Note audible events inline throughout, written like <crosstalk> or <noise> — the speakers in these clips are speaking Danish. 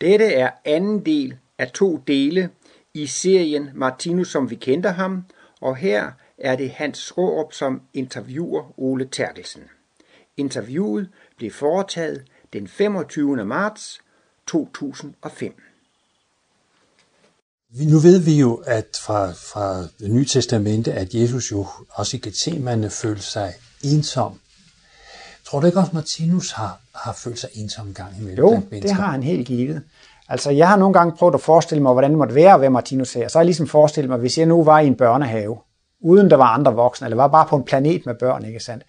Dette er anden del af to dele i serien Martinus som vi kender ham, og her er det Hans Rårup som interviewer Ole Terkelsen. Interviewet blev foretaget den 25. marts 2005. Nu ved vi jo, at fra, fra det nye testamente, at Jesus jo også i Gethsemane følte sig ensom. Tror du ikke også, Martinus har, har følt sig ensom en gang imellem? Jo, det har han helt givet. Altså, jeg har nogle gange prøvet at forestille mig, hvordan det måtte være at være Martinus her. Så har jeg ligesom forestillet mig, hvis jeg nu var i en børnehave, uden der var andre voksne, eller var bare på en planet med børn, ikke sandt?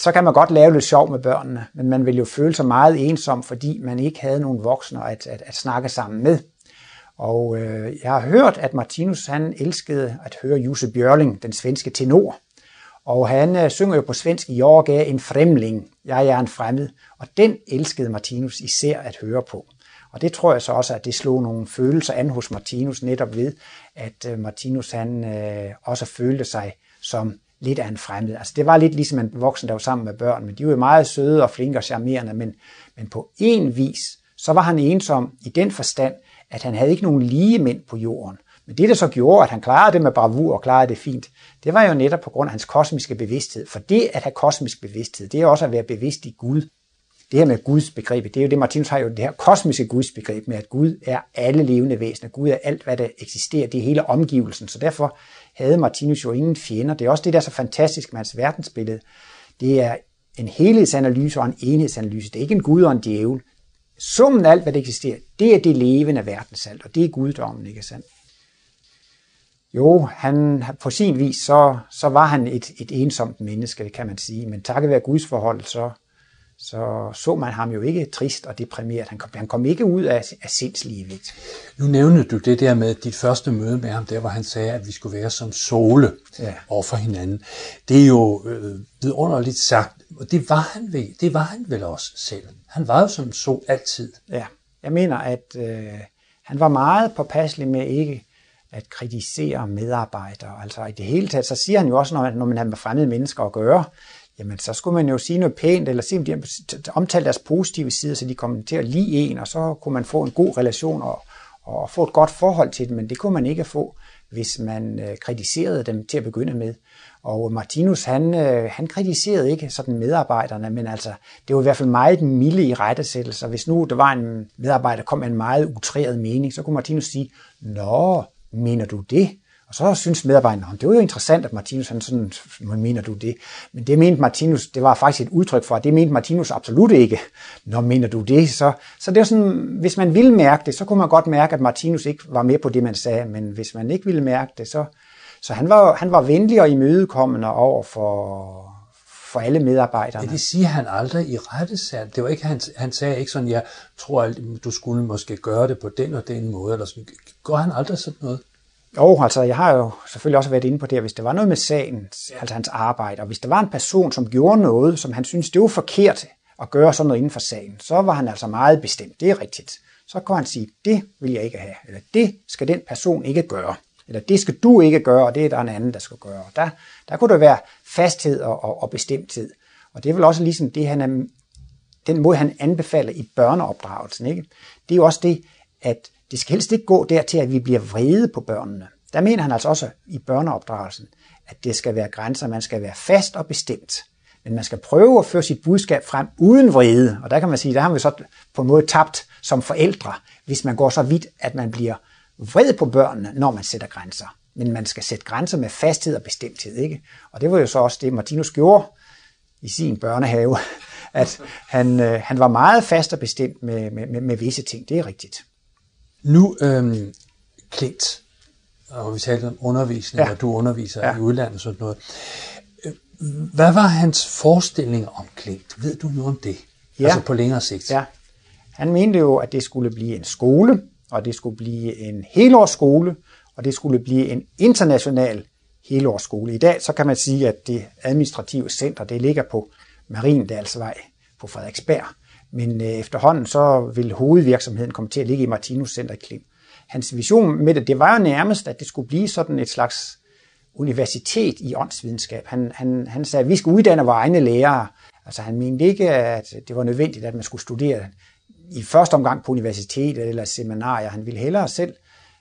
Så kan man godt lave lidt sjov med børnene, men man vil jo føle sig meget ensom, fordi man ikke havde nogen voksne at, at, at snakke sammen med. Og øh, jeg har hørt, at Martinus han elskede at høre Juse Bjørling, den svenske tenor. Og han øh, synger jo på svensk, jeg er en fremling, jeg er en fremmed. Og den elskede Martinus især at høre på. Og det tror jeg så også, at det slog nogle følelser an hos Martinus netop ved, at øh, Martinus han øh, også følte sig som lidt af en fremmed. Altså det var lidt ligesom en voksen, der var sammen med børn, men de var jo meget søde og flinke og charmerende, men, men på en vis, så var han ensom i den forstand, at han havde ikke nogen lige mænd på jorden. Men det, der så gjorde, at han klarede det med bravur og klarede det fint, det var jo netop på grund af hans kosmiske bevidsthed. For det at have kosmisk bevidsthed, det er også at være bevidst i Gud. Det her med Guds begreb, det er jo det, Martinus har jo det her kosmiske Guds begreb med, at Gud er alle levende væsener. Gud er alt, hvad der eksisterer. Det er hele omgivelsen. Så derfor havde Martinus jo ingen fjender. Det er også det, der er så fantastisk med hans verdensbillede. Det er en helhedsanalyse og en enhedsanalyse. Det er ikke en Gud og en djævel. Summen af alt, hvad der eksisterer, det er det levende verdensalt, og det er guddommen, ikke sandt? Jo, han, på sin vis, så, så var han et, et ensomt menneske, det kan man sige. Men takket være Guds forhold, så, så så man ham jo ikke trist og deprimeret. Han kom, han kom ikke ud af, af sindslivet. Nu nævnte du det der med dit første møde med ham, der hvor han sagde, at vi skulle være som sole ja. over for hinanden. Det er jo øh, vidunderligt sagt, og det var han vel, det var han vel også selv. Han var jo som sol altid. Ja, jeg mener, at øh, han var meget påpasselig med ikke at kritisere medarbejdere. Altså i det hele taget, så siger han jo også, når, når man har med fremmede mennesker at gøre, jamen så skulle man jo sige noget pænt, eller sige, de omtale deres positive sider, så de kommer til at lide en, og så kunne man få en god relation og, og få et godt forhold til dem, men det kunne man ikke få, hvis man øh, kritiserede dem til at begynde med. Og Martinus, han, øh, han kritiserede ikke sådan medarbejderne, men altså, det var i hvert fald meget milde i rettesættelser. Hvis nu der var en medarbejder, der kom med en meget utræret mening, så kunne Martinus sige, Nå, mener du det? Og så synes medarbejderen, det var jo interessant, at Martinus han sådan, mener du det? Men det mente Martinus, det var faktisk et udtryk for, at det mente Martinus absolut ikke. Når mener du det? Så, så det er sådan, hvis man ville mærke det, så kunne man godt mærke, at Martinus ikke var med på det, man sagde. Men hvis man ikke ville mærke det, så, så han, var, han var venlig og imødekommende over for, for alle medarbejderne. Ja, det siger han aldrig i rettesal. Det var ikke, han, han sagde ikke sådan, jeg tror, at du skulle måske gøre det på den og den måde. Eller sådan. Går han aldrig sådan noget? Jo, altså jeg har jo selvfølgelig også været inde på det, hvis det var noget med sagen, altså hans arbejde, og hvis der var en person, som gjorde noget, som han synes, det var forkert at gøre sådan noget inden for sagen, så var han altså meget bestemt. Det er rigtigt. Så kan han sige, det vil jeg ikke have, eller det skal den person ikke gøre, eller det skal du ikke gøre, og det er der en anden, der skal gøre. Der, der kunne der være fasthed og, og, og bestemthed. Og det er vel også ligesom det, han er, den måde, han anbefaler i børneopdragelsen. Ikke? Det er jo også det, at det skal helst ikke gå dertil, at vi bliver vrede på børnene. Der mener han altså også i børneopdragelsen, at det skal være grænser, man skal være fast og bestemt. Men man skal prøve at føre sit budskab frem uden vrede. Og der kan man sige, der har vi så på en måde tabt som forældre, hvis man går så vidt, at man bliver vred på børnene, når man sætter grænser. Men man skal sætte grænser med fasthed og bestemthed. Ikke? Og det var jo så også det, Martinus gjorde i sin børnehave, <laughs> at han, øh, han var meget fast og bestemt med, med, med, med visse ting. Det er rigtigt. Nu, øhm, Klint, og vi talte om undervisning, ja. og du underviser ja. i udlandet og sådan noget. Øh, hvad var hans forestilling om Klint? Ved du noget om det? Ja. Altså på længere sigt. Ja. Han mente jo, at det skulle blive en skole, og det skulle blive en helårsskole, og det skulle blive en international helårsskole. I dag så kan man sige, at det administrative center det ligger på Mariendalsvej på Frederiksberg. Men øh, efterhånden så vil hovedvirksomheden komme til at ligge i Martinus Center i Klim. Hans vision med det, det var jo nærmest, at det skulle blive sådan et slags universitet i åndsvidenskab. Han, han, han sagde, at vi skal uddanne vores egne lærere. Altså han mente ikke, at det var nødvendigt, at man skulle studere i første omgang på universitetet eller seminarier. Han ville hellere selv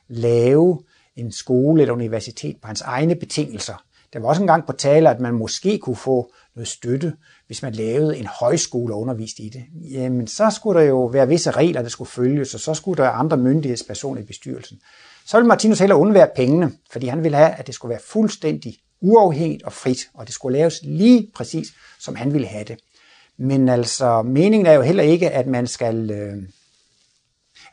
lave en skole eller universitet på hans egne betingelser. Der var også engang på tale, at man måske kunne få noget støtte, hvis man lavede en højskole og underviste i det. Jamen, så skulle der jo være visse regler, der skulle følges, og så skulle der andre myndighedspersoner i bestyrelsen. Så ville Martinus heller undvære pengene, fordi han ville have, at det skulle være fuldstændig uafhængigt og frit, og det skulle laves lige præcis, som han ville have det. Men altså, meningen er jo heller ikke, at man skal, øh,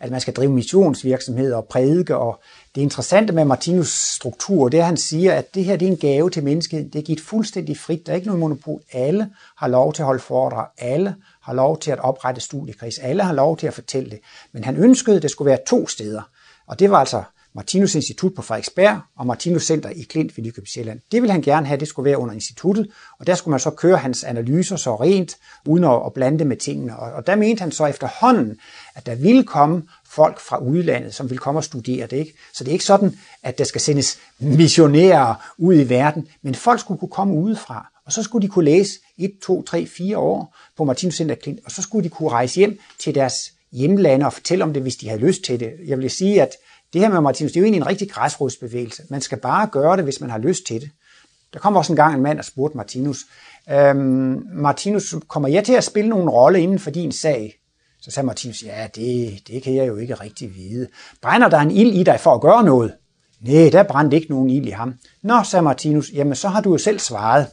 at man skal drive missionsvirksomhed og prædike. Og det interessante med Martinus struktur, det er, at han siger, at det her det er en gave til menneskeheden. Det er givet fuldstændig frit. Der er ikke noget monopol. Alle har lov til at holde foredrag. Alle har lov til at oprette studiekreds. Alle har lov til at fortælle det. Men han ønskede, at det skulle være to steder. Og det var altså Martinus Institut på Frederiksberg og Martinus Center i Klint ved Nykøbing Sjælland. Det ville han gerne have, det skulle være under instituttet, og der skulle man så køre hans analyser så rent, uden at blande det med tingene. Og der mente han så efterhånden, at der ville komme folk fra udlandet, som vil komme og studere det. Ikke? Så det er ikke sådan, at der skal sendes missionærer ud i verden, men folk skulle kunne komme udefra, og så skulle de kunne læse 1, 2, 3, 4 år på Martinus Center Klint, og så skulle de kunne rejse hjem til deres hjemlande og fortælle om det, hvis de havde lyst til det. Jeg vil sige, at det her med Martinus, det er jo egentlig en rigtig græsrodsbevægelse. Man skal bare gøre det, hvis man har lyst til det. Der kom også en gang en mand og spurgte Martinus, øhm, Martinus, kommer jeg til at spille nogen rolle inden for din sag? Så sagde Martinus, ja, det, det kan jeg jo ikke rigtig vide. Brænder der en ild i dig for at gøre noget? Nej, der brændte ikke nogen ild i ham. Nå, sagde Martinus, jamen så har du jo selv svaret.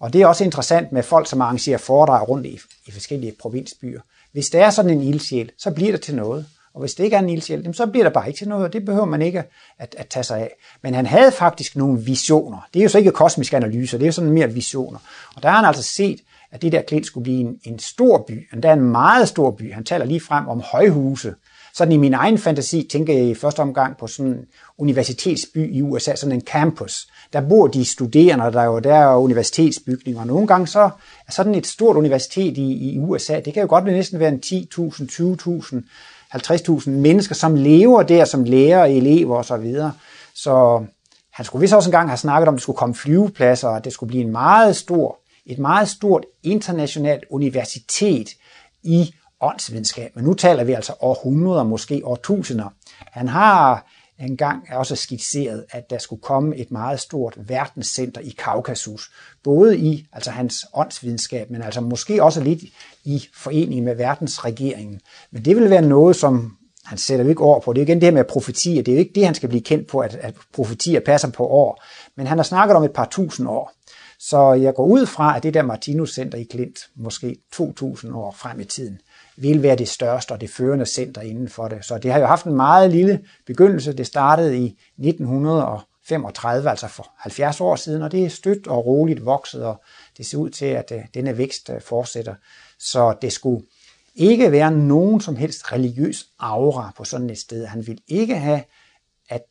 Og det er også interessant med folk, som arrangerer foredrag rundt i, i forskellige provinsbyer. Hvis der er sådan en ildsjæl, så bliver det til noget. Og hvis det ikke er en ildsjæl, så bliver der bare ikke til noget, og det behøver man ikke at, at tage sig af. Men han havde faktisk nogle visioner. Det er jo så ikke kosmisk analyse, det er jo sådan mere visioner. Og der har han altså set, at det der klint skulle blive en, en stor by, endda en meget stor by. Han taler lige frem om højhuse. Sådan i min egen fantasi tænker jeg i første omgang på sådan en universitetsby i USA, sådan en campus. Der bor de studerende, der er jo der er universitetsbygninger. Nogle gange så er sådan et stort universitet i, i USA, det kan jo godt næsten være en 10.000, 20.000 50.000 mennesker, som lever der som lærer, elever osv. Så, så han skulle vist også engang have snakket om, at det skulle komme flyvepladser, og at det skulle blive en meget stor, et meget stort internationalt universitet i åndsvidenskab. Men nu taler vi altså århundreder, måske årtusinder. Han har engang er også skitseret, at der skulle komme et meget stort verdenscenter i Kaukasus. Både i altså hans åndsvidenskab, men altså måske også lidt i forening med verdensregeringen. Men det vil være noget, som han sætter jo ikke over på. Det er jo igen det her med profetier. Det er jo ikke det, han skal blive kendt på, at, at profetier passer på år. Men han har snakket om et par tusind år. Så jeg går ud fra, at det der Martinus Center i Klint, måske 2000 år frem i tiden, vil være det største og det førende center inden for det. Så det har jo haft en meget lille begyndelse. Det startede i 1935, altså for 70 år siden, og det er stødt og roligt vokset, og det ser ud til, at øh, denne vækst øh, fortsætter. Så det skulle ikke være nogen som helst religiøs aura på sådan et sted. Han vil ikke have, at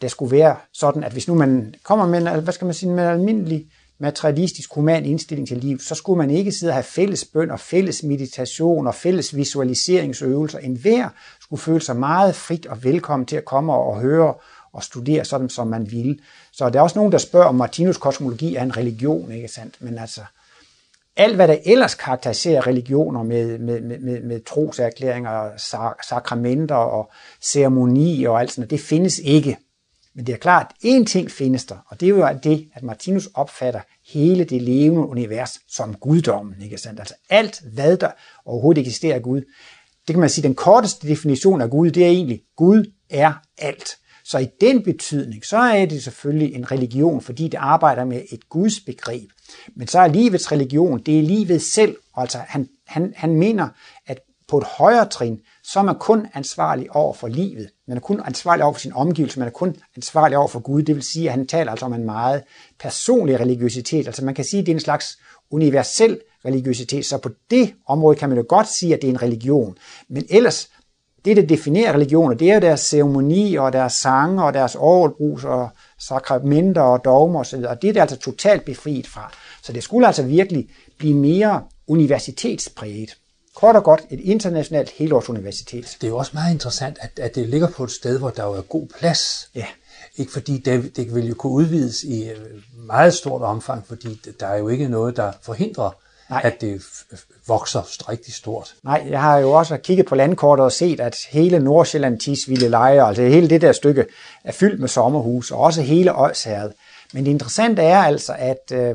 det skulle være sådan, at hvis nu man kommer med en, hvad skal man sige, med en almindelig materialistisk human indstilling til liv, så skulle man ikke sidde og have fælles bøn og fælles meditation og fælles visualiseringsøvelser. En hver skulle føle sig meget frit og velkommen til at komme og høre og studere sådan, som man ville. Så der er også nogen, der spørger, om Martinus kosmologi er en religion, ikke sandt? Men altså, alt hvad der ellers karakteriserer religioner med, med, med, med troserklæringer, sakramenter og ceremonier og alt sådan noget, det findes ikke. Men det er klart, at én ting findes der, og det er jo det, at Martinus opfatter hele det levende univers som guddommen. Ikke sandt? Altså alt, hvad der overhovedet eksisterer af Gud. Det kan man sige, den korteste definition af Gud, det er egentlig, Gud er alt. Så i den betydning, så er det selvfølgelig en religion, fordi det arbejder med et Guds begreb. Men så er livets religion, det er livet selv. Altså han, han, han mener, at på et højere trin, så er man kun ansvarlig over for livet. Man er kun ansvarlig over for sin omgivelse, man er kun ansvarlig over for Gud. Det vil sige, at han taler altså om en meget personlig religiøsitet. Altså man kan sige, at det er en slags universel religiøsitet. Så på det område kan man jo godt sige, at det er en religion. Men ellers, det der definerer religioner, det er jo deres ceremoni og deres sange og deres overbrus og sakramenter og dogmer osv. Og det er det altså totalt befriet fra. Så det skulle altså virkelig blive mere universitetspræget. Kort og godt et internationalt helårsuniversitet. Det er jo også meget interessant, at, at det ligger på et sted, hvor der jo er god plads. Ja. Ikke fordi det, det vil jo kunne udvides i øh, meget stort omfang, fordi der er jo ikke noget, der forhindrer, Nej. at det vokser rigtig stort. Nej, jeg har jo også kigget på landkortet og set, at hele Nordsjælland, Tisvilde Leje, altså hele det der stykke, er fyldt med sommerhus, og også hele Øjsherred. Men det interessante er altså, at øh,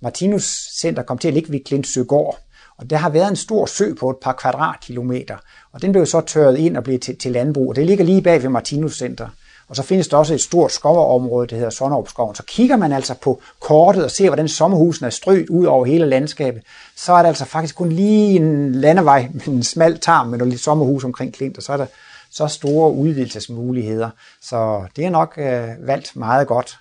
Martinus Center kom til at ligge ved Klintsøgård, og der har været en stor sø på et par kvadratkilometer, og den blev så tørret ind og blev til, til landbrug, og det ligger lige bag ved Martinus Center. Og så findes der også et stort skovområde, der hedder Sonderupskoven. Så kigger man altså på kortet og ser, hvordan sommerhusene er strøet ud over hele landskabet, så er der altså faktisk kun lige en landevej med en smal tarm med noget sommerhus omkring Klint, og så er der så store udvidelsesmuligheder. Så det er nok øh, valgt meget godt.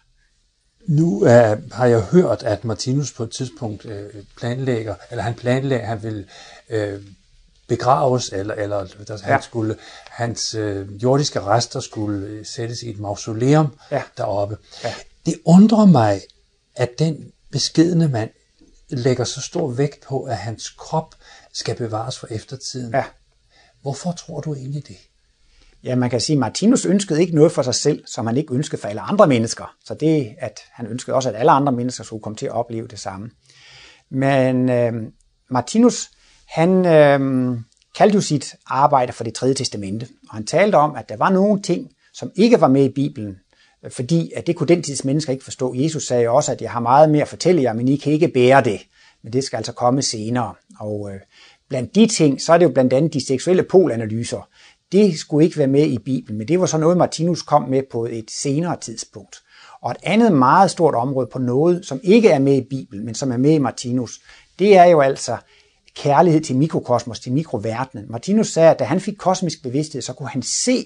Nu uh, har jeg hørt, at Martinus på et tidspunkt uh, planlægger, eller han planlægger, han vil uh, begraves, eller, eller der, ja. han skulle, hans øh, jordiske rester skulle øh, sættes i et mausoleum ja. deroppe. Ja. Det undrer mig, at den beskedende mand lægger så stor vægt på, at hans krop skal bevares for eftertiden. Ja. Hvorfor tror du egentlig det? Ja, man kan sige, at Martinus ønskede ikke noget for sig selv, som han ikke ønskede for alle andre mennesker. Så det, at han ønskede også, at alle andre mennesker skulle komme til at opleve det samme. Men øh, Martinus han øh, kaldte jo sit arbejde for det tredje testamente, og han talte om, at der var nogle ting, som ikke var med i Bibelen, øh, fordi at det kunne den tids mennesker ikke forstå. Jesus sagde også, at jeg har meget mere at fortælle jer, men I kan ikke bære det. Men det skal altså komme senere. Og øh, blandt de ting, så er det jo blandt andet de seksuelle polanalyser. Det skulle ikke være med i Bibelen, men det var så noget, Martinus kom med på et senere tidspunkt. Og et andet meget stort område på noget, som ikke er med i Bibelen, men som er med i Martinus, det er jo altså kærlighed til mikrokosmos, til mikroverdenen. Martinus sagde, at da han fik kosmisk bevidsthed, så kunne han se,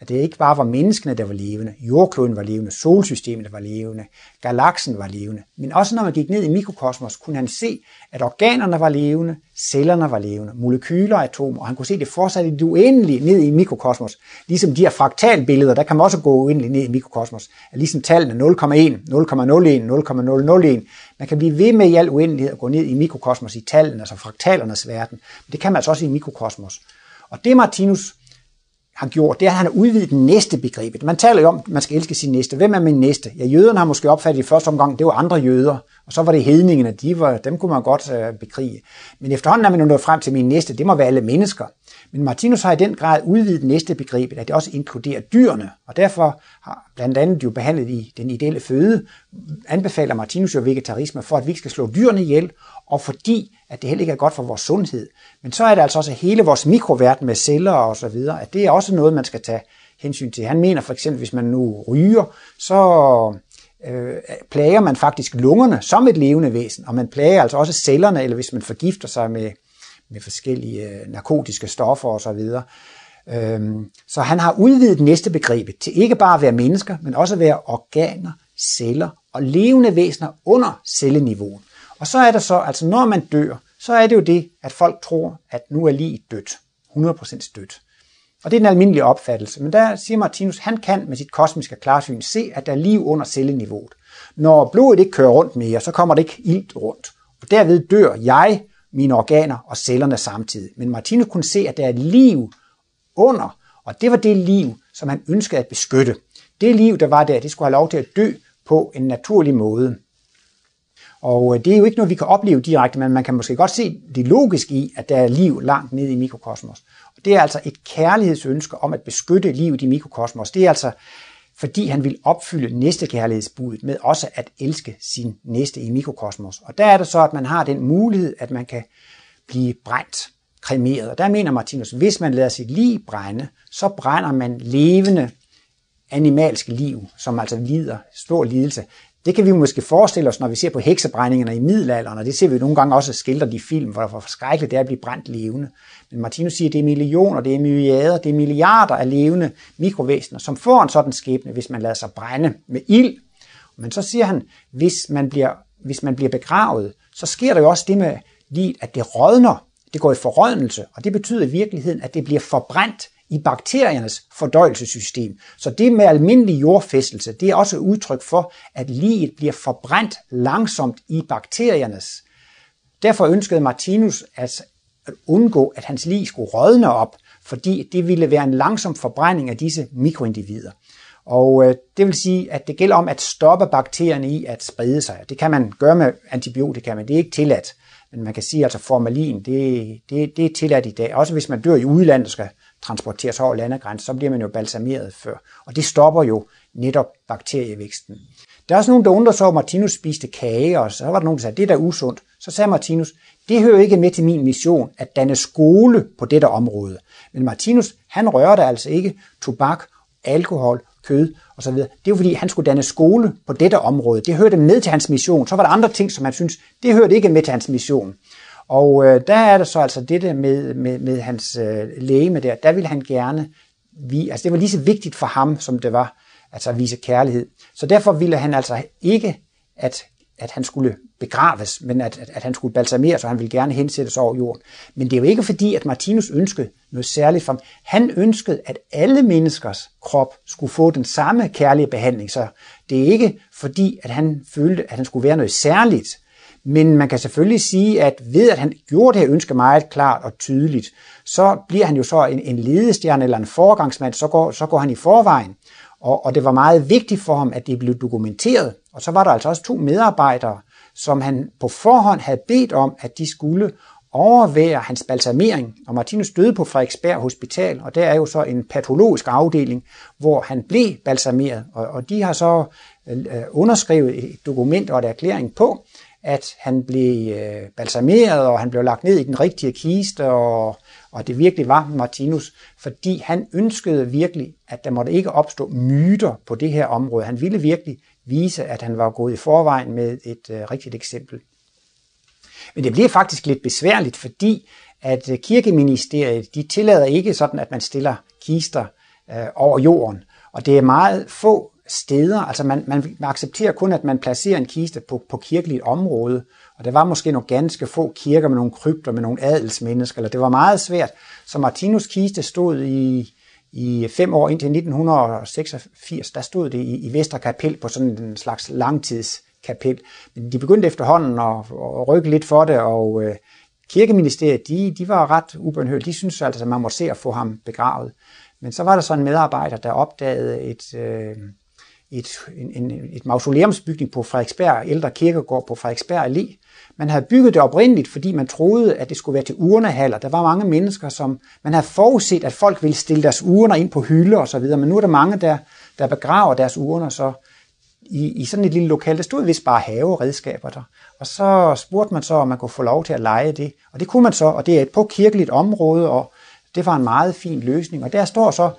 at det ikke bare var menneskene, der var levende, jordkloden var levende, solsystemet var levende, galaksen var levende, men også når man gik ned i mikrokosmos, kunne han se, at organerne var levende, cellerne var levende, molekyler og atomer, og han kunne se, det det i det uendelige ned i mikrokosmos. Ligesom de her fraktalbilleder, der kan man også gå uendeligt ned i mikrokosmos, er ligesom tallene 0,1, 0,01, 0,001. Man kan blive ved med i al uendelighed at gå ned i mikrokosmos i tallene, altså fraktalernes verden, men det kan man altså også i mikrokosmos. Og det Martinus har gjort, det er, at han har udvidet den næste begrebet. Man taler jo om, at man skal elske sin næste. Hvem er min næste? Ja, jøderne har måske opfattet i første omgang, det var andre jøder, og så var det hedningene, de var, dem kunne man godt uh, bekrige. Men efterhånden er man nået frem til min næste, det må være alle mennesker. Men Martinus har i den grad udvidet næste begrebet, at det også inkluderer dyrene, og derfor har blandt andet jo behandlet i den ideelle føde, anbefaler Martinus jo vegetarisme for, at vi ikke skal slå dyrene ihjel, og fordi at det heller ikke er godt for vores sundhed. Men så er det altså også hele vores mikroverden med celler og så videre, at det er også noget, man skal tage hensyn til. Han mener for eksempel, hvis man nu ryger, så øh, plager man faktisk lungerne som et levende væsen, og man plager altså også cellerne, eller hvis man forgifter sig med, med forskellige øh, narkotiske stoffer osv. Øhm, så han har udvidet næste begrebet til ikke bare at være mennesker, men også at være organer, celler og levende væsener under celleniveauet. Og så er der så, altså når man dør, så er det jo det, at folk tror, at nu er lige dødt. 100% dødt. Og det er den almindelige opfattelse. Men der siger Martinus, han kan med sit kosmiske klarsyn se, at der er liv under celleniveauet. Når blodet ikke kører rundt mere, så kommer det ikke ilt rundt. Og derved dør jeg, mine organer og cellerne samtidig. Men Martinus kunne se, at der er liv under, og det var det liv, som han ønskede at beskytte. Det liv, der var der, det skulle have lov til at dø på en naturlig måde. Og øh, det er jo ikke noget, vi kan opleve direkte, men man kan måske godt se det logiske i, at der er liv langt nede i mikrokosmos. Og det er altså et kærlighedsønske om at beskytte livet i mikrokosmos. Det er altså fordi han vil opfylde næste kærlighedsbuddet med også at elske sin næste i mikrokosmos. Og der er det så, at man har den mulighed, at man kan blive brændt, kremeret. Og der mener Martinus, hvis man lader sit liv brænde, så brænder man levende animalske liv, som altså lider stor lidelse. Det kan vi måske forestille os, når vi ser på heksebrændingerne i middelalderen, og det ser vi nogle gange også skildret i film, hvor hvor forskrækkeligt det er at blive brændt levende. Men Martinus siger, at det er millioner, det er myriader, det er milliarder af levende mikrovæsener, som får en sådan skæbne, hvis man lader sig brænde med ild. Men så siger han, hvis man bliver, hvis man bliver begravet, så sker der jo også det med livet, at det rådner, det går i forrådnelse, og det betyder i virkeligheden, at det bliver forbrændt i bakteriernes fordøjelsessystem. Så det med almindelig jordfæstelse, det er også et udtryk for, at liget bliver forbrændt langsomt i bakteriernes. Derfor ønskede Martinus at, at undgå, at hans lig skulle rådne op, fordi det ville være en langsom forbrænding af disse mikroindivider. Og øh, det vil sige, at det gælder om at stoppe bakterierne i at sprede sig. Det kan man gøre med antibiotika, men det er ikke tilladt. Men man kan sige, at altså formalin, det, det, det er tilladt i dag. Også hvis man dør i udlandet og skal transporteres over landegrænsen, så bliver man jo balsameret før. Og det stopper jo netop bakterievæksten. Der er også nogen, der undrer sig over, at Martinus spiste kage, og så var der nogen, der sagde, det er da usundt. Så sagde Martinus, det hører ikke med til min mission at danne skole på dette område. Men Martinus, han rørte altså ikke tobak, alkohol, kød osv. Det er fordi, han skulle danne skole på dette område. Det hørte med til hans mission. Så var der andre ting, som han synes, det hørte ikke med til hans mission. Og øh, der er der så altså det med, med, med hans øh, læge der. Der ville han gerne, vi, altså det var lige så vigtigt for ham, som det var altså at vise kærlighed. Så derfor ville han altså ikke, at, at han skulle begraves, men at, at, at han skulle balsameres, og han ville gerne hensættes over jorden. Men det er jo ikke fordi, at Martinus ønskede noget særligt for ham. Han ønskede, at alle menneskers krop skulle få den samme kærlige behandling. Så det er ikke fordi, at han følte, at han skulle være noget særligt. Men man kan selvfølgelig sige, at ved at han gjorde det her ønske meget klart og tydeligt, så bliver han jo så en, en ledestjerne eller en foregangsmand, så går, så går han i forvejen. Og, og det var meget vigtigt for ham, at det blev dokumenteret. Og så var der altså også to medarbejdere, som han på forhånd havde bedt om, at de skulle overvære hans balsamering. Og Martinus døde på Frederiksberg Hospital, og der er jo så en patologisk afdeling, hvor han blev balsameret. Og, og de har så øh, øh underskrevet et dokument og et erklæring på, at han blev øh, balsameret, og han blev lagt ned i den rigtige kiste, og, og det virkelig var Martinus, fordi han ønskede virkelig, at der måtte ikke opstå myter på det her område. Han ville virkelig vise, at han var gået i forvejen med et øh, rigtigt eksempel. Men det bliver faktisk lidt besværligt, fordi at øh, kirkeministeriet, de tillader ikke sådan, at man stiller kister øh, over jorden. Og det er meget få steder, altså man, man accepterer kun, at man placerer en kiste på, på kirkeligt område, og der var måske nogle ganske få kirker med nogle krypter, med nogle adelsmennesker, eller det var meget svært. Så Martinus kiste stod i, i fem år indtil 1986, der stod det i, i Vesterkapel på sådan en slags langtidskapel. Men de begyndte efterhånden at, at rykke lidt for det, og øh, kirkeministeriet, de, de var ret ubønhørte. De syntes altså, at man måtte se at få ham begravet. Men så var der så en medarbejder, der opdagede et, øh, et, en, en, et mausoleumsbygning på Frederiksberg, ældre kirkegård på Frederiksberg Allé. Man havde bygget det oprindeligt, fordi man troede, at det skulle være til urnehaller. Der var mange mennesker, som man havde forudset, at folk ville stille deres urner ind på hylder og så videre, men nu er der mange, der, der begraver deres urner, så i, i sådan et lille lokal, der stod vist bare haveredskaber der. Og så spurgte man så, om man kunne få lov til at lege det. Og det kunne man så, og det er et på kirkeligt område, og det var en meget fin løsning. Og der står så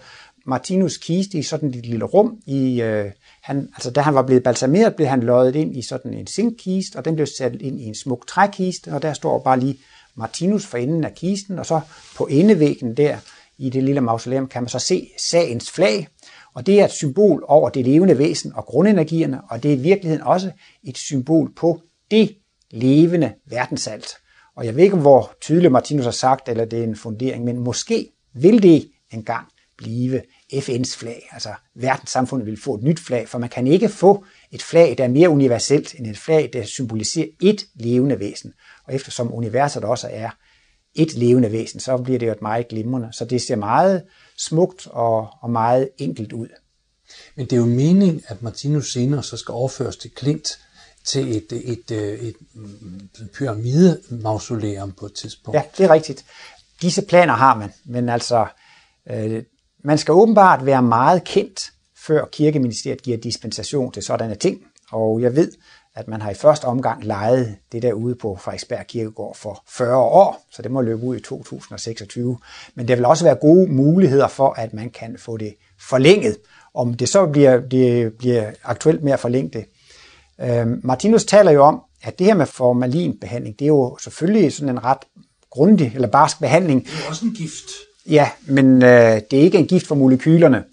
Martinus kiste i sådan et lille rum i, øh, han, altså da han var blevet balsameret, blev han løjet ind i sådan en zinkkiste, og den blev sat ind i en smuk trækiste, og der står bare lige Martinus for enden af kisten, og så på endevæggen der i det lille mausoleum kan man så se sagens flag, og det er et symbol over det levende væsen og grundenergierne, og det er i virkeligheden også et symbol på det levende verdensalt. Og jeg ved ikke, hvor tydeligt Martinus har sagt, eller det er en fundering, men måske vil det engang blive FN's flag. Altså verdenssamfundet vil få et nyt flag, for man kan ikke få et flag, der er mere universelt end et flag, der symboliserer et levende væsen. Og eftersom universet også er et levende væsen, så bliver det jo et meget glimrende. Så det ser meget smukt og, og meget enkelt ud. Men det er jo meningen, at Martinus senere så skal overføres til Klint, til et, et, et, et pyramidemausoleum på et tidspunkt. Ja, det er rigtigt. Disse planer har man, men altså, øh, man skal åbenbart være meget kendt, før kirkeministeriet giver dispensation til sådanne ting. Og jeg ved, at man har i første omgang lejet det der ude på Frederiksberg Kirkegård for 40 år, så det må løbe ud i 2026. Men der vil også være gode muligheder for, at man kan få det forlænget. Om det så bliver, det bliver aktuelt med at forlænge det. Øh, Martinus taler jo om, at det her med formalinbehandling, det er jo selvfølgelig sådan en ret grundig eller barsk behandling. Det er også en gift. Ja, men øh, det er ikke en gift for molekylerne.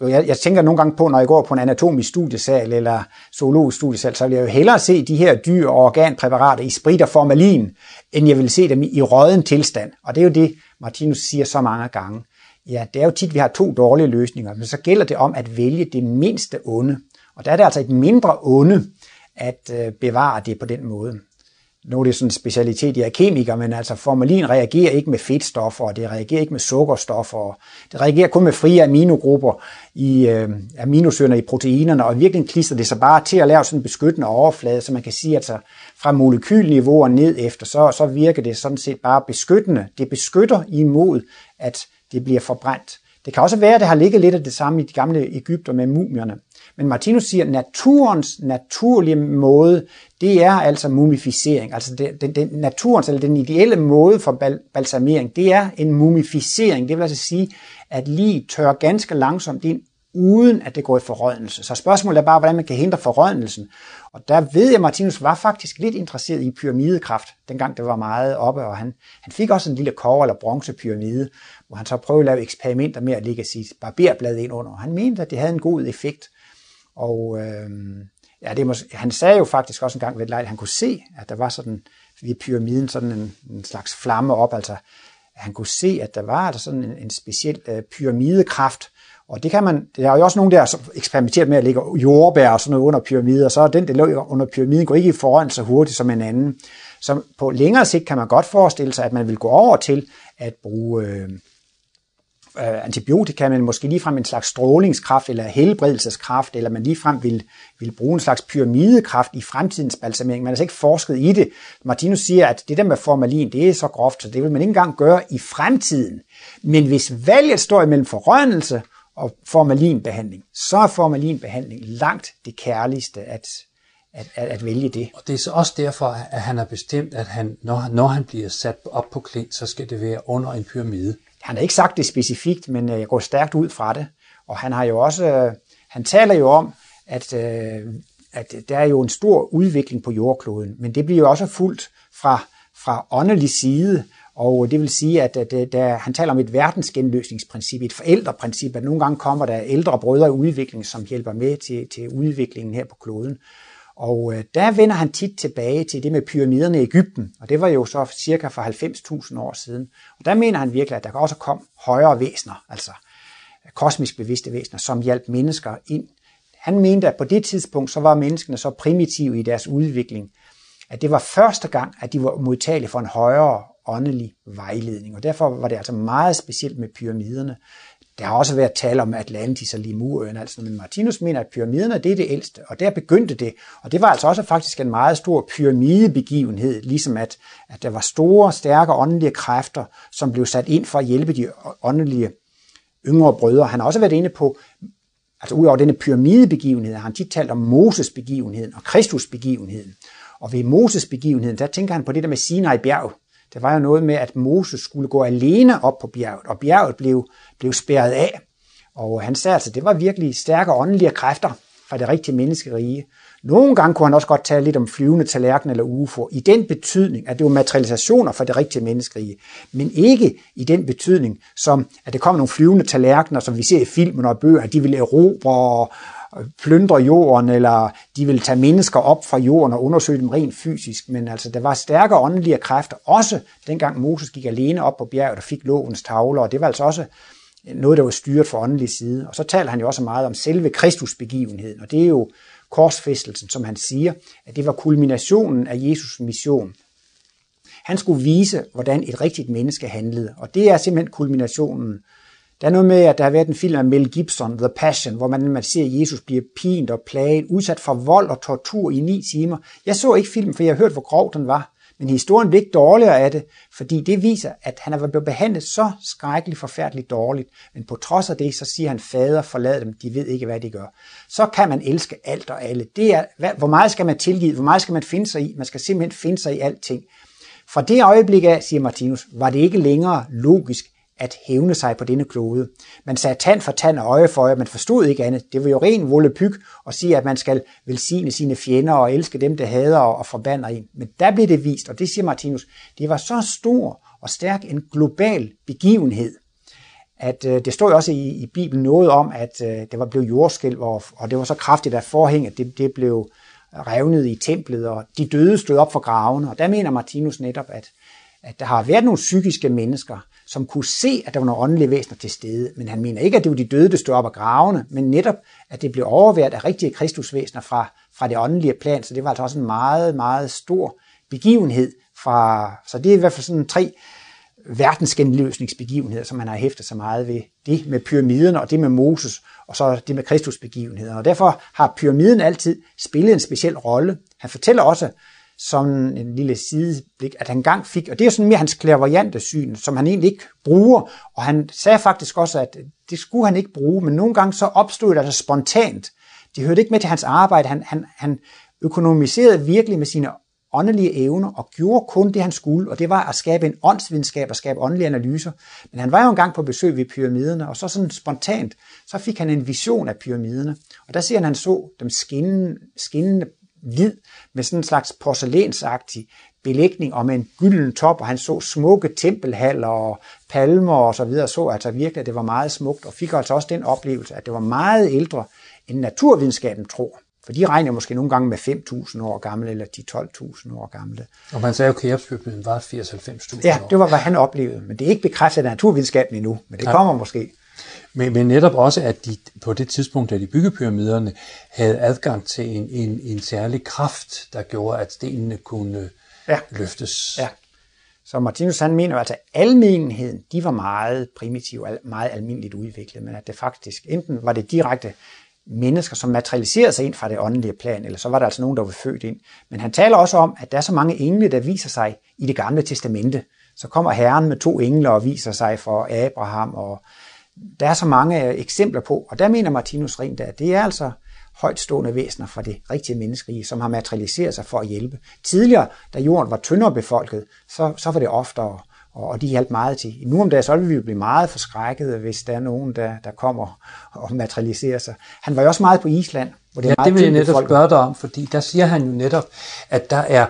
Jeg, jeg tænker nogle gange på, når jeg går på en anatomisk studiesal eller zoologisk studiesal, så vil jeg jo hellere se de her dyr- og organpræparater i sprit og formalin, end jeg vil se dem i råden tilstand. Og det er jo det, Martinus siger så mange gange. Ja, det er jo tit, at vi har to dårlige løsninger, men så gælder det om at vælge det mindste onde. Og der er det altså et mindre onde at øh, bevare det på den måde nu er det sådan en specialitet, jeg er kemiker, men altså formalin reagerer ikke med fedtstoffer, og det reagerer ikke med sukkerstoffer, og det reagerer kun med frie aminogrupper i øh, aminosyrene i proteinerne, og virkelig klister det sig bare til at lave sådan en beskyttende overflade, så man kan sige, at altså, fra molekylniveau og ned efter, så, så virker det sådan set bare beskyttende. Det beskytter imod, at det bliver forbrændt. Det kan også være, at det har ligget lidt af det samme i de gamle Ægypter med mumierne. Men Martinus siger, at naturens naturlige måde, det er altså mumificering. Altså det, den, den, naturens, eller den ideelle måde for bal, balsamering, det er en mumificering. Det vil altså sige, at lige tør ganske langsomt ind, uden at det går i forrådnelse. Så spørgsmålet er bare, hvordan man kan hindre forrådnelsen. Og der ved jeg, at Martinus var faktisk lidt interesseret i pyramidekraft, dengang det var meget oppe, og han, han fik også en lille kov- eller bronzepyramide, hvor han så prøvede at lave eksperimenter med at lægge sit barberblad ind under. Han mente, at det havde en god effekt. Og øh, ja, det måske, han sagde jo faktisk også en gang ved et lejl, at han kunne se, at der var sådan ved pyramiden sådan en, en slags flamme op, altså han kunne se, at der var der sådan en, en speciel øh, pyramidekraft, og det kan man, der er jo også nogen, der har eksperimenteret med at lægge jordbær og sådan noget under pyramider, og så er den, der lå under pyramiden, går ikke i foran så hurtigt som en anden. Så på længere sigt kan man godt forestille sig, at man vil gå over til at bruge øh, øh, antibiotika, men måske ligefrem en slags strålingskraft eller helbredelseskraft, eller man ligefrem vil, vil bruge en slags pyramidekraft i fremtidens balsamering. Man har altså ikke forsket i det. Martinus siger, at det der med formalin, det er så groft, så det vil man ikke engang gøre i fremtiden. Men hvis valget står imellem forrørelse og formalinbehandling, så er formalinbehandling langt det kærligste at, at, at, at vælge det. Og det er så også derfor, at han har bestemt, at han, når, når han bliver sat op på klint, så skal det være under en pyramide. Han har ikke sagt det specifikt, men øh, jeg går stærkt ud fra det. Og han har jo også, øh, han taler jo om, at, øh, at der er jo en stor udvikling på jordkloden, men det bliver jo også fuldt fra, fra åndelig side, og det vil sige, at, at der, han taler om et verdensgenløsningsprincip, et forældreprincip, at nogle gange kommer der ældre brødre i udvikling, som hjælper med til, til udviklingen her på kloden. Og øh, der vender han tit tilbage til det med pyramiderne i Ægypten, og det var jo så cirka for 90.000 år siden. Og der mener han virkelig, at der også kom højere væsener, altså øh, kosmisk bevidste væsener, som hjalp mennesker ind. Han mente, at på det tidspunkt, så var menneskene så primitive i deres udvikling, at det var første gang, at de var modtagelige for en højere åndelig vejledning. Og derfor var det altså meget specielt med pyramiderne. Der har også været tale om Atlantis og Lemurøen, altså, men Martinus mener, at pyramiderne det er det ældste, og der begyndte det. Og det var altså også faktisk en meget stor pyramidebegivenhed, ligesom at, at der var store, stærke åndelige kræfter, som blev sat ind for at hjælpe de åndelige yngre brødre. Han har også været inde på, altså udover denne pyramidebegivenhed, har han tit talt om Moses begivenheden og Kristus begivenheden. Og ved Moses begivenheden, der tænker han på det der med Sinai-bjerg, der var jo noget med, at Moses skulle gå alene op på bjerget, og bjerget blev, blev spærret af. Og han sagde altså, det var virkelig stærke åndelige kræfter fra det rigtige menneskerige. Nogle gange kunne han også godt tale lidt om flyvende tallerken eller UFO, i den betydning, at det var materialisationer for det rigtige menneskerige, men ikke i den betydning, som at det kom nogle flyvende tallerkener, som vi ser i filmen og bøger, at de ville erobre plyndre jorden, eller de ville tage mennesker op fra jorden og undersøge dem rent fysisk. Men altså, der var stærke åndelige kræfter, også dengang Moses gik alene op på bjerget og fik lovens tavler, og det var altså også noget, der var styret fra åndelig side. Og så taler han jo også meget om selve Kristusbegivenheden, og det er jo korsfæstelsen, som han siger, at det var kulminationen af Jesus mission. Han skulle vise, hvordan et rigtigt menneske handlede, og det er simpelthen kulminationen der er noget med, at der har været en film af Mel Gibson, The Passion, hvor man, man ser, at Jesus bliver pint og plaget, udsat for vold og tortur i ni timer. Jeg så ikke filmen, for jeg har hørt, hvor grov den var. Men historien blev ikke dårligere af det, fordi det viser, at han er blevet behandlet så skrækkeligt forfærdeligt dårligt. Men på trods af det, så siger han, fader, forlad dem, de ved ikke, hvad de gør. Så kan man elske alt og alle. Det er, hvad, hvor meget skal man tilgive? Hvor meget skal man finde sig i? Man skal simpelthen finde sig i alting. Fra det øjeblik af, siger Martinus, var det ikke længere logisk, at hævne sig på denne klode. Man sagde tand for tand og øje for øje, man forstod ikke andet. Det var jo ren vollepyg at sige, at man skal velsigne sine fjender og elske dem, der hader og forbander en. Men der blev det vist, og det siger Martinus, det var så stor og stærk en global begivenhed, at øh, det står jo også i, i Bibelen noget om, at øh, det var blevet jordskælv, og, og det var så kraftigt, at forhænget det, det blev revnet i templet, og de døde stod op for gravene. Og der mener Martinus netop, at, at der har været nogle psykiske mennesker, som kunne se, at der var nogle åndelige væsener til stede. Men han mener ikke, at det var de døde, der stod op af gravene, men netop, at det blev overværet af rigtige kristusvæsener fra, fra det åndelige plan. Så det var altså også en meget, meget stor begivenhed fra, så det er i hvert fald sådan tre verdensgenløsningsbegivenheder, som man har hæftet så meget ved. Det med pyramiderne og det med Moses, og så det med Kristusbegivenheder. Og derfor har pyramiden altid spillet en speciel rolle. Han fortæller også, som en lille sideblik, at han gang fik, og det er sådan mere hans klærvariante syn, som han egentlig ikke bruger, og han sagde faktisk også, at det skulle han ikke bruge, men nogle gange så opstod det altså spontant. Det hørte ikke med til hans arbejde, han, han, han økonomiserede virkelig med sine åndelige evner og gjorde kun det, han skulle, og det var at skabe en åndsvidenskab og skabe åndelige analyser. Men han var jo engang på besøg ved pyramiderne, og så sådan spontant, så fik han en vision af pyramiderne. Og der ser han, han så dem skinnende, skinnende hvid med sådan en slags porcelænsagtig belægning og med en gylden top, og han så smukke tempelhaller og palmer og så videre, så altså virkelig, at det var meget smukt, og fik altså også den oplevelse, at det var meget ældre, end naturvidenskaben tror. For de regner måske nogle gange med 5.000 år gamle, eller 10-12.000 år gamle. Og man sagde jo, at Keopspyramiden var 80-90.000 Ja, det var, hvad han oplevede. Men det er ikke bekræftet af naturvidenskaben endnu, men det kommer måske. Men, men netop også, at de på det tidspunkt, da de byggede pyramiderne, havde adgang til en, en, en særlig kraft, der gjorde, at stenene kunne ja. løftes. Ja. Så Martinus han mener altså, at almenheden, de var meget primitive, meget almindeligt udviklet, men at det faktisk, enten var det direkte mennesker, som materialiserede sig ind fra det åndelige plan, eller så var der altså nogen, der var født ind. Men han taler også om, at der er så mange engle, der viser sig i det gamle testamente. Så kommer Herren med to engle og viser sig for Abraham, og der er så mange eksempler på, og der mener Martinus rent, at det er altså højtstående væsener fra det rigtige menneskerige, som har materialiseret sig for at hjælpe. Tidligere, da jorden var tyndere befolket, så, så var det oftere og de hjalp meget til. Nu om dagen, så vil vi jo blive meget forskrækket, hvis der er nogen, der, der kommer og materialiserer sig. Han var jo også meget på Island. Hvor det, er ja, meget det vil jeg netop folk. spørge dig om, fordi der siger han jo netop, at der er,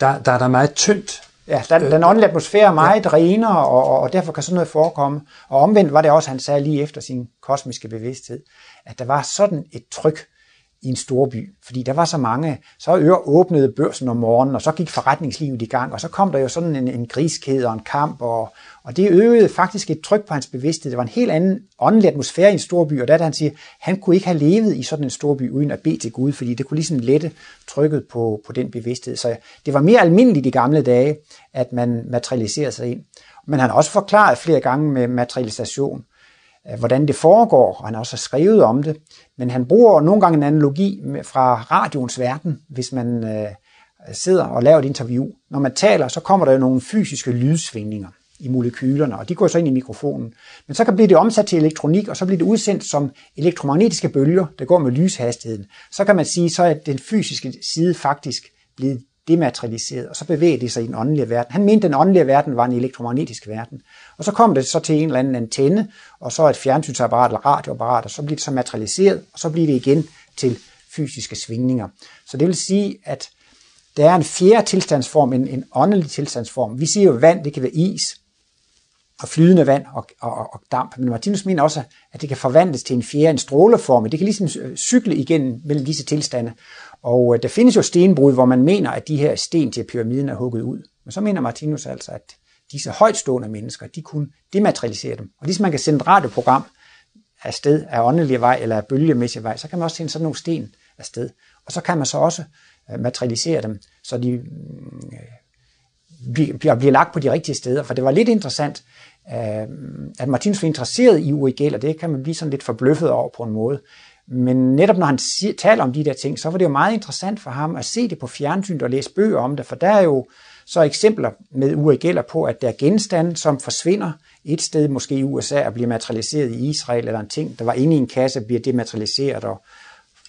der, der er der meget tyndt. Ja, der, den åndelige atmosfære er meget ja. renere, og, og derfor kan sådan noget forekomme. Og omvendt var det også, han sagde lige efter sin kosmiske bevidsthed, at der var sådan et tryk, i en stor by, fordi der var så mange, så øre åbnede børsen om morgenen, og så gik forretningslivet i gang, og så kom der jo sådan en, en griskhed og en kamp, og, og det øgede faktisk et tryk på hans bevidsthed. Det var en helt anden åndelig atmosfære i en storby, og der er han siger, han kunne ikke have levet i sådan en storby uden at bede til Gud, fordi det kunne ligesom lette trykket på, på den bevidsthed. Så det var mere almindeligt i gamle dage, at man materialiserede sig ind. Men han har også forklaret flere gange med materialisation, øh, hvordan det foregår, og han har også skrevet om det. Men han bruger nogle gange en analogi fra radioens verden, hvis man øh, sidder og laver et interview. Når man taler, så kommer der jo nogle fysiske lydsvingninger i molekylerne, og de går så ind i mikrofonen. Men så kan blive det omsat til elektronik, og så bliver det udsendt som elektromagnetiske bølger, der går med lyshastigheden. Så kan man sige, så er den fysiske side faktisk blevet dematerialiseret, og så bevæger det sig i den åndelige verden. Han mente, at den åndelige verden var en elektromagnetisk verden. Og så kom det så til en eller anden antenne, og så et fjernsynsapparat eller radioapparat, og så bliver det så materialiseret, og så bliver det igen til fysiske svingninger. Så det vil sige, at der er en fjerde tilstandsform, en, en åndelig tilstandsform. Vi siger jo, at vand, det kan være is, og flydende vand og, og, og damp. Men Martinus mener også, at det kan forvandles til en fjerde, en stråleform. Det kan ligesom øh, cykle igen mellem disse tilstande. Og øh, der findes jo stenbrud, hvor man mener, at de her sten til pyramiden er hugget ud. Men så mener Martinus altså, at disse højtstående mennesker, de kunne dematerialisere dem. Og ligesom man kan sende et radioprogram afsted af åndelig vej eller af bølgemæssig vej, så kan man også sende sådan nogle sten afsted. Og så kan man så også øh, materialisere dem, så de mm, øh, bliver, bliver lagt på de rigtige steder. For det var lidt interessant, Øh, at Martinus var interesseret i Uri Geller. Det kan man blive sådan lidt forbløffet over på en måde. Men netop når han taler om de der ting, så var det jo meget interessant for ham at se det på fjernsyn og læse bøger om det, for der er jo så eksempler med Uri Geller på, at der er genstande, som forsvinder et sted, måske i USA, og bliver materialiseret i Israel, eller en ting, der var inde i en kasse, bliver dematerialiseret, og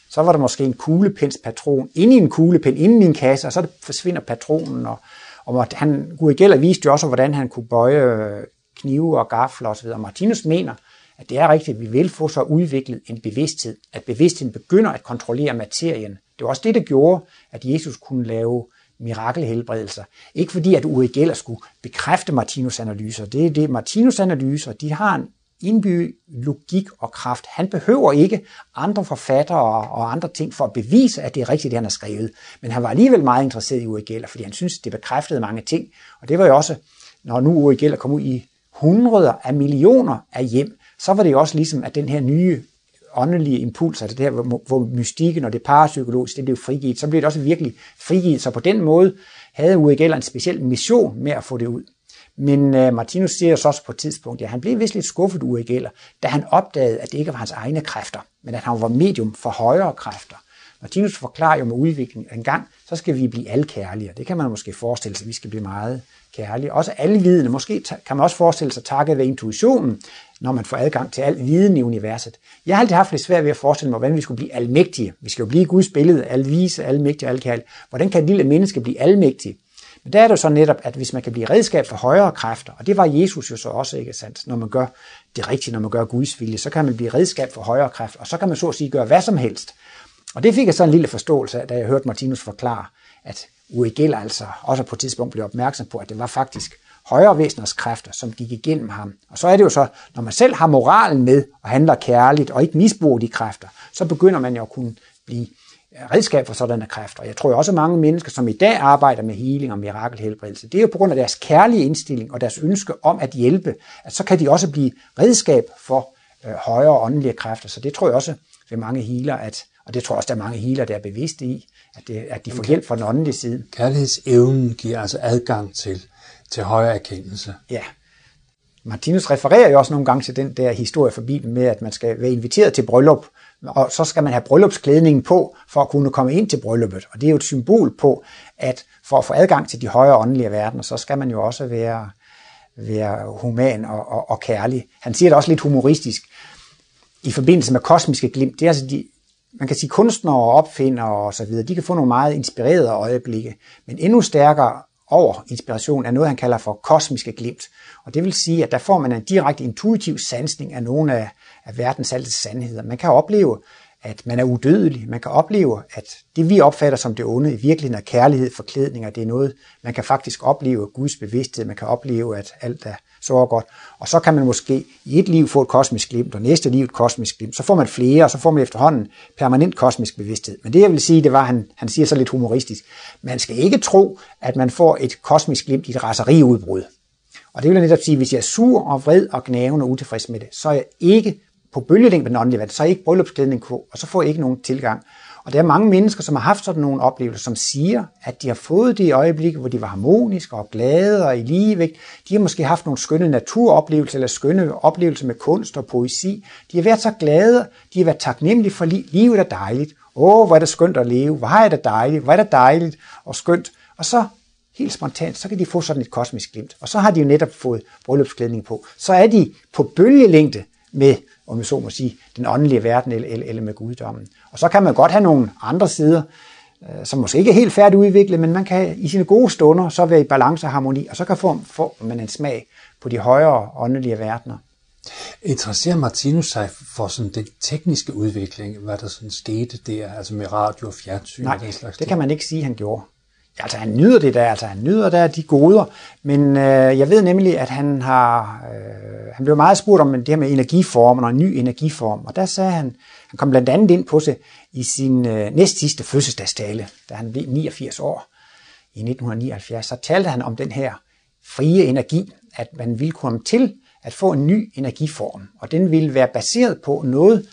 så var der måske en kuglepenspatron inde i en kuglepen, inde i en kasse, og så forsvinder patronen, og, og han, Uri Geller viste jo også, hvordan han kunne bøje øh, knive og gafler osv. Martinus mener, at det er rigtigt, at vi vil få så udviklet en bevidsthed, at bevidstheden begynder at kontrollere materien. Det var også det, der gjorde, at Jesus kunne lave mirakelhelbredelser. Ikke fordi, at Uri Geller skulle bekræfte Martinus analyser. Det er det, Martinus analyser, de har en indbygget logik og kraft. Han behøver ikke andre forfattere og andre ting for at bevise, at det er rigtigt, det han har skrevet. Men han var alligevel meget interesseret i Uri Geller, fordi han synes, det bekræftede mange ting. Og det var jo også, når nu Uri Geller kom ud i hundreder af millioner af hjem, så var det også ligesom, at den her nye åndelige impuls, altså det her, hvor, hvor mystikken og det parapsykologiske, det blev frigivet, så blev det også virkelig frigivet. Så på den måde havde Uri Geller en speciel mission med at få det ud. Men uh, Martinus siger så også på et tidspunkt, at ja, han blev vist lidt skuffet Uri Geller, da han opdagede, at det ikke var hans egne kræfter, men at han var medium for højere kræfter. Martinus forklarer jo med udviklingen, at en gang, så skal vi blive alkærlige. Det kan man måske forestille sig, at vi skal blive meget kærlig. Også alvidende. Måske kan man også forestille sig takket ved intuitionen, når man får adgang til al viden i universet. Jeg har altid haft lidt svært ved at forestille mig, hvordan vi skulle blive almægtige. Vi skal jo blive Guds billede, alvise, almægtige, alkærlige. Hvordan kan et lille menneske blive almægtig? Men der er det jo så netop, at hvis man kan blive redskab for højere kræfter, og det var Jesus jo så også, ikke sandt, når man gør det rigtige, når man gør Guds vilje, så kan man blive redskab for højere kræfter, og så kan man så at sige gøre hvad som helst. Og det fik jeg så en lille forståelse af, da jeg hørte Martinus forklare, at Uri Geller altså også på et tidspunkt blev opmærksom på, at det var faktisk højere væseners kræfter, som gik igennem ham. Og så er det jo så, når man selv har moralen med og handler kærligt og ikke misbruger de kræfter, så begynder man jo at kunne blive redskab for sådanne kræfter. Jeg tror også, at mange mennesker, som i dag arbejder med healing og mirakelhelbredelse, det er jo på grund af deres kærlige indstilling og deres ønske om at hjælpe, at så kan de også blive redskab for øh, højere åndelige kræfter. Så det tror jeg også ved mange healer, at, og det tror jeg også, der er mange healer, der er bevidste i, at, det, at de får hjælp fra den åndelige side. Kærlighedsevnen giver altså adgang til, til højere erkendelse. Ja. Martinus refererer jo også nogle gange til den der historie fra Bibelen med, at man skal være inviteret til bryllup, og så skal man have bryllupsklædningen på for at kunne komme ind til brylluppet. Og det er jo et symbol på, at for at få adgang til de højere åndelige verdener, så skal man jo også være, være human og, og, og kærlig. Han siger det også lidt humoristisk i forbindelse med kosmiske glimt. Det er altså de, man kan sige kunstnere og opfindere og så videre, de kan få nogle meget inspirerede øjeblikke, men endnu stærkere over inspiration er noget, han kalder for kosmiske glimt. Og det vil sige, at der får man en direkte intuitiv sansning af nogle af, af verdens altid sandheder. Man kan opleve, at man er udødelig. Man kan opleve, at det vi opfatter som det onde, i virkeligheden er kærlighed, forklædning, og det er noget, man kan faktisk opleve Guds bevidsthed. Man kan opleve, at alt er så godt. Og så kan man måske i et liv få et kosmisk glimt, og næste liv et kosmisk glimt. Så får man flere, og så får man efterhånden permanent kosmisk bevidsthed. Men det jeg vil sige, det var, han, han siger så lidt humoristisk, man skal ikke tro, at man får et kosmisk glimt i et raseriudbrud. Og det vil jeg netop sige, hvis jeg er sur og vred og gnavende og utilfreds med det, så er jeg ikke på bølgelængde med den åndelige verden, så er I ikke bryllupsklædning på, og så får jeg ikke nogen tilgang. Og der er mange mennesker, som har haft sådan nogle oplevelser, som siger, at de har fået det i øjeblikke, hvor de var harmoniske og glade og i ligevægt. De har måske haft nogle skønne naturoplevelser eller skønne oplevelser med kunst og poesi. De har været så glade, de har været taknemmelige for livet. Livet er dejligt. Åh, hvor er det skønt at leve. Hvor er det dejligt. Hvor er det dejligt og skønt. Og så helt spontant, så kan de få sådan et kosmisk glimt. Og så har de jo netop fået bryllupsklædning på. Så er de på bølgelængde med om vi så må sige, den åndelige verden eller, eller med guddommen. Og så kan man godt have nogle andre sider, øh, som måske ikke er helt færdigudviklet, men man kan i sine gode stunder så være i balance og harmoni, og så kan få, få man en smag på de højere åndelige verdener. Interesserer Martinus sig for sådan den tekniske udvikling, hvad der sådan skete der, altså med radio og fjernsyn Nej, og den slags det kan man ikke sige, han gjorde. Altså han nyder det der, altså han nyder der de goder, men øh, jeg ved nemlig, at han har, øh, han blev meget spurgt om det her med energiformen og en ny energiform, og der sagde han, han kom blandt andet ind på sig i sin øh, næst sidste fødselsdagstale, da han blev 89 år i 1979, så talte han om den her frie energi, at man ville komme til at få en ny energiform, og den ville være baseret på noget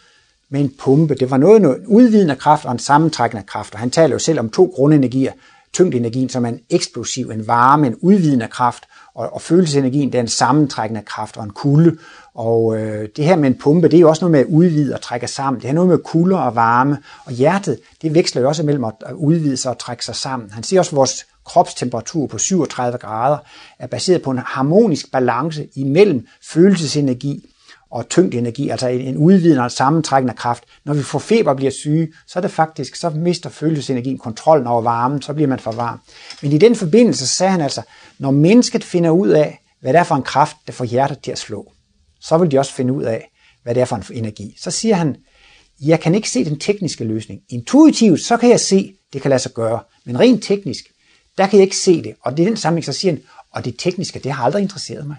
med en pumpe. Det var noget, noget udvidende kraft og en sammentrækkende kraft, og han taler jo selv om to grundenergier, tyngdenergien, som er en eksplosiv, en varme, en udvidende kraft, og, og følelsesenergien, det er en sammentrækkende kraft og en kulde. Og øh, det her med en pumpe, det er jo også noget med at udvide og trække sammen. Det har noget med kulde og varme. Og hjertet, det veksler jo også mellem at udvide sig og trække sig sammen. Han siger også, at vores kropstemperatur på 37 grader er baseret på en harmonisk balance imellem følelsesenergi og tyngdenergi, altså en udvidende og sammentrækkende kraft. Når vi får feber og bliver syge, så er det faktisk, så mister følelsesenergien kontrollen over varmen, så bliver man for varm. Men i den forbindelse sagde han altså, når mennesket finder ud af, hvad det er for en kraft, der får hjertet til at slå, så vil de også finde ud af, hvad det er for en energi. Så siger han, jeg kan ikke se den tekniske løsning. Intuitivt, så kan jeg se, det kan lade sig gøre. Men rent teknisk, der kan jeg ikke se det. Og det er den sammenhæng, så siger han, og det tekniske, det har aldrig interesseret mig.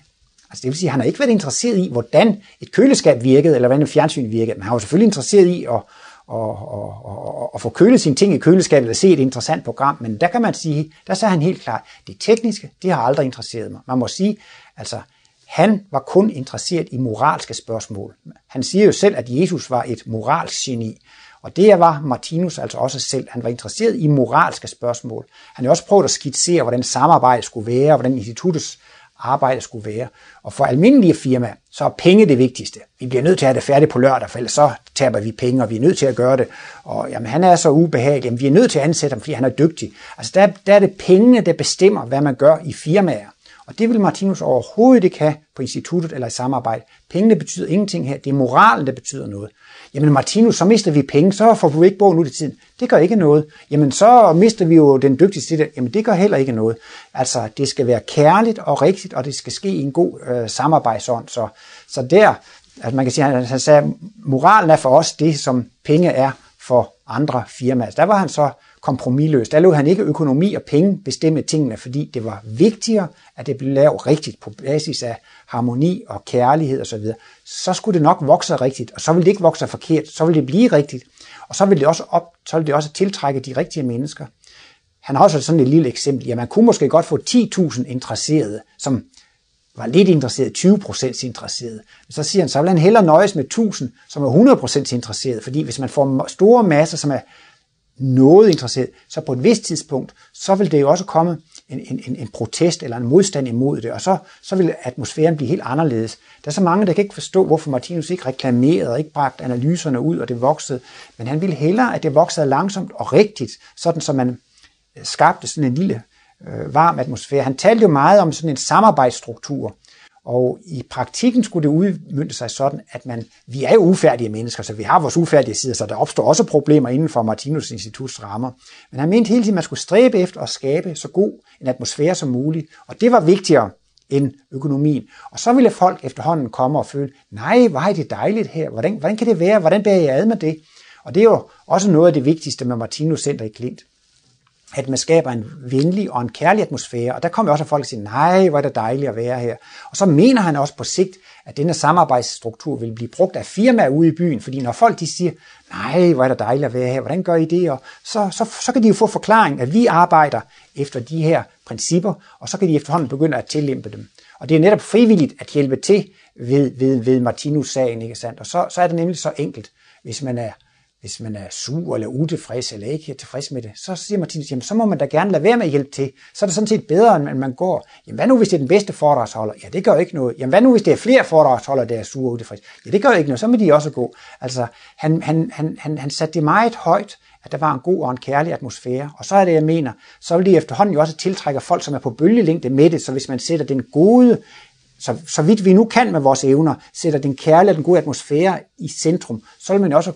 Altså det vil sige, at han har ikke været interesseret i, hvordan et køleskab virkede, eller hvordan et fjernsyn virkede, men han var selvfølgelig interesseret i at, at, at, at, at få kølet sine ting i køleskabet, eller se et interessant program, men der kan man sige, der sagde han helt klart, det tekniske, det har aldrig interesseret mig. Man må sige, altså Han var kun interesseret i moralske spørgsmål. Han siger jo selv, at Jesus var et moralsk geni, Og det var Martinus altså også selv. Han var interesseret i moralske spørgsmål. Han har også prøvet at skitsere, hvordan samarbejdet skulle være, hvordan instituttets arbejde skulle være. Og for almindelige firmaer, så er penge det vigtigste. Vi bliver nødt til at have det færdigt på lørdag, for ellers så taber vi penge, og vi er nødt til at gøre det. Og jamen, han er så ubehagelig, jamen, vi er nødt til at ansætte ham, fordi han er dygtig. Altså der, der er det pengene, der bestemmer, hvad man gør i firmaer. Og det vil Martinus overhovedet ikke have på instituttet eller i samarbejde. Pengene betyder ingenting her. Det er moralen, der betyder noget. Jamen Martinus, så mister vi penge, så får du ikke bogen ud i tiden. Det gør ikke noget. Jamen så mister vi jo den dygtigste det. Jamen det gør heller ikke noget. Altså det skal være kærligt og rigtigt, og det skal ske i en god øh, samarbejdsånd. Så, så der, at man kan sige, han, han sagde, moralen er for os det, som penge er for andre firmaer. Altså, der var han så kompromilløst. Der lod han ikke økonomi og penge bestemme tingene, fordi det var vigtigere, at det blev lavet rigtigt på basis af harmoni og kærlighed osv. Så, så skulle det nok vokse rigtigt, og så ville det ikke vokse forkert, så ville det blive rigtigt, og så ville det også, op, så ville det også tiltrække de rigtige mennesker. Han har også sådan et lille eksempel. Ja, man kunne måske godt få 10.000 interesserede, som var lidt interesseret, 20% interesseret. Men så siger han, så vil han hellere nøjes med 1000, som er 100% interesseret, fordi hvis man får store masser, som er noget interesseret, så på et vist tidspunkt, så vil det jo også komme en, en, en protest eller en modstand imod det, og så, så vil atmosfæren blive helt anderledes. Der er så mange, der kan ikke forstå, hvorfor Martinus ikke reklamerede og ikke bragte analyserne ud, og det voksede, men han ville hellere, at det voksede langsomt og rigtigt, sådan som man øh, skabte sådan en lille øh, varm atmosfære. Han talte jo meget om sådan en samarbejdsstruktur, og i praktikken skulle det udmynde sig sådan, at man, vi er jo ufærdige mennesker, så vi har vores ufærdige sider, så der opstår også problemer inden for Martinus Instituts rammer. Men han mente hele tiden, at man skulle stræbe efter at skabe så god en atmosfære som muligt, og det var vigtigere end økonomien. Og så ville folk efterhånden komme og føle, nej, hvor er det dejligt her, hvordan, hvordan kan det være, hvordan bærer jeg ad med det? Og det er jo også noget af det vigtigste med Martinus Center i Klint at man skaber en venlig og en kærlig atmosfære. Og der kommer også folk og siger, nej, hvor er det dejligt at være her. Og så mener han også på sigt, at denne samarbejdsstruktur vil blive brugt af firmaer ude i byen, fordi når folk de siger, nej, hvor er det dejligt at være her, hvordan gør I det? Og så, så, så kan de jo få forklaring, at vi arbejder efter de her principper, og så kan de efterhånden begynde at tillempe dem. Og det er netop frivilligt at hjælpe til ved, ved, ved Martinus-sagen, ikke sandt? Og så, så er det nemlig så enkelt, hvis man er hvis man er sur eller utilfreds eller ikke er tilfreds med det, så siger Martinus, jamen så må man da gerne lade være med at hjælpe til. Så er det sådan set bedre, end man går. Jamen hvad nu, hvis det er den bedste foredragsholder? Ja, det gør ikke noget. Jamen hvad nu, hvis det er flere foredragsholdere, der er sure og utilfreds? Ja, det gør ikke noget. Så må de også gå. Altså, han, han, han, han, han satte det meget højt, at der var en god og en kærlig atmosfære. Og så er det, jeg mener, så vil det efterhånden jo også tiltrække folk, som er på bølgelængde med det. Så hvis man sætter den gode så, så vidt vi nu kan med vores evner, sætter den kærlige og den gode atmosfære i centrum, så vil man også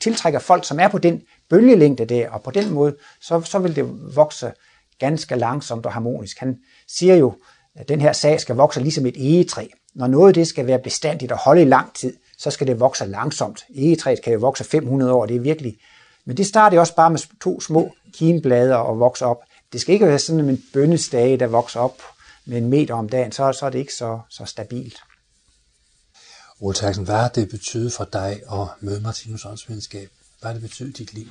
tiltrækker folk, som er på den bølgelængde der, og på den måde, så, så vil det vokse ganske langsomt og harmonisk. Han siger jo, at den her sag skal vokse ligesom et egetræ. Når noget det skal være bestandigt og holde i lang tid, så skal det vokse langsomt. Egetræet kan jo vokse 500 år, det er virkelig. Men det starter også bare med to små kimblade og vokse op. Det skal ikke være sådan en bøndestage, der vokser op med en meter om dagen, så, så er det ikke så, så stabilt. Ole Terksen, hvad har det betydet for dig at møde Martinus åndsvidenskab? Hvad har det betydet i dit liv?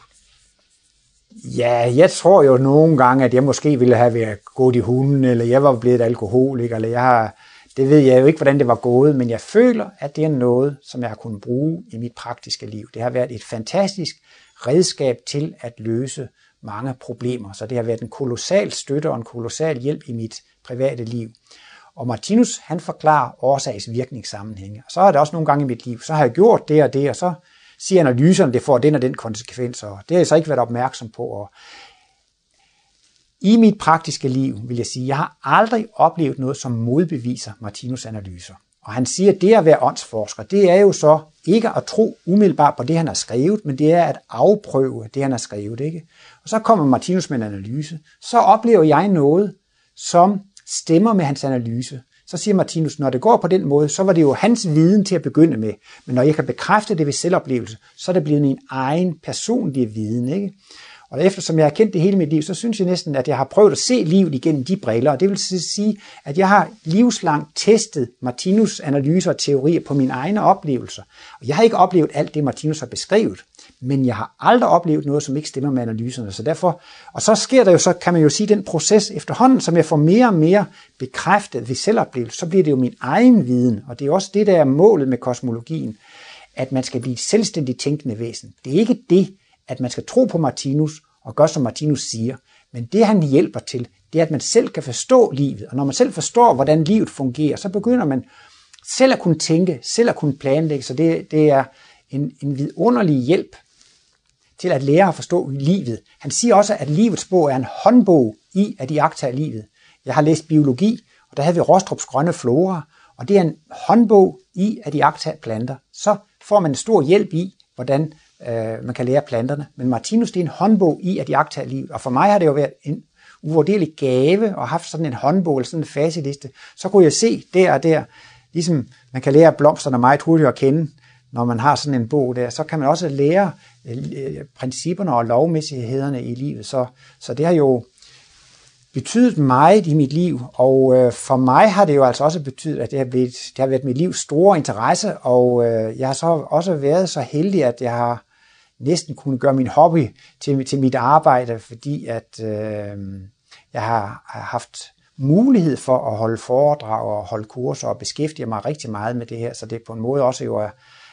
Ja, jeg tror jo nogle gange, at jeg måske ville have været gået i hunden, eller jeg var blevet alkoholik, eller jeg har, det ved jeg jo ikke, hvordan det var gået, men jeg føler, at det er noget, som jeg har kunnet bruge i mit praktiske liv. Det har været et fantastisk redskab til at løse mange problemer, så det har været en kolossal støtte og en kolossal hjælp i mit private liv. Og Martinus, han forklarer årsags-virkningssammenhænge. Og så er det også nogle gange i mit liv, så har jeg gjort det og det, og så siger analyserne, det får den og den konsekvens, og det har jeg så ikke været opmærksom på. Og I mit praktiske liv vil jeg sige, jeg har aldrig oplevet noget, som modbeviser Martinus analyser. Og han siger, at det at være åndsforsker, det er jo så ikke at tro umiddelbart på det, han har skrevet, men det er at afprøve det, han har skrevet. Ikke? Og så kommer Martinus med en analyse. Så oplever jeg noget, som stemmer med hans analyse. Så siger Martinus, når det går på den måde, så var det jo hans viden til at begynde med. Men når jeg kan bekræfte det ved selvoplevelse, så er det blevet min egen personlige viden. Ikke? Og eftersom jeg har kendt det hele mit liv, så synes jeg næsten, at jeg har prøvet at se livet igennem de briller. Og det vil sige, at jeg har livslangt testet Martinus analyser og teorier på mine egne oplevelser. Og jeg har ikke oplevet alt det, Martinus har beskrevet men jeg har aldrig oplevet noget, som ikke stemmer med analyserne. Så derfor, og så sker der jo, så kan man jo sige, den proces efterhånden, som jeg får mere og mere bekræftet ved selvoplevelse, så bliver det jo min egen viden. Og det er også det, der er målet med kosmologien, at man skal blive et selvstændigt tænkende væsen. Det er ikke det, at man skal tro på Martinus og gøre, som Martinus siger. Men det, han hjælper til, det er, at man selv kan forstå livet. Og når man selv forstår, hvordan livet fungerer, så begynder man selv at kunne tænke, selv at kunne planlægge. Så det, det er en, en vidunderlig hjælp til at lære at forstå livet. Han siger også, at livets bog er en håndbog i at iagtage livet. Jeg har læst biologi, og der havde vi Rostrups grønne flora, og det er en håndbog i at iagtage planter. Så får man en stor hjælp i, hvordan øh, man kan lære planterne. Men Martinus, det er en håndbog i at iagtage livet, og for mig har det jo været en uvurderlig gave og haft sådan en håndbog eller sådan en faseliste. Så kunne jeg se der og der, ligesom man kan lære blomsterne meget hurtigt at kende, når man har sådan en bog der, så kan man også lære øh, øh principperne og lovmæssighederne i livet. Så, så det har jo betydet meget i mit liv, og øh, for mig har det jo altså også betydet, at det har, blevet, det har været mit livs store interesse, og øh, jeg har så også været så heldig, at jeg har næsten kunne gøre min hobby til, til mit arbejde, fordi at øh, jeg har, har haft mulighed for at holde foredrag og holde kurser og beskæftige mig rigtig meget med det her, så det på en måde også jo er,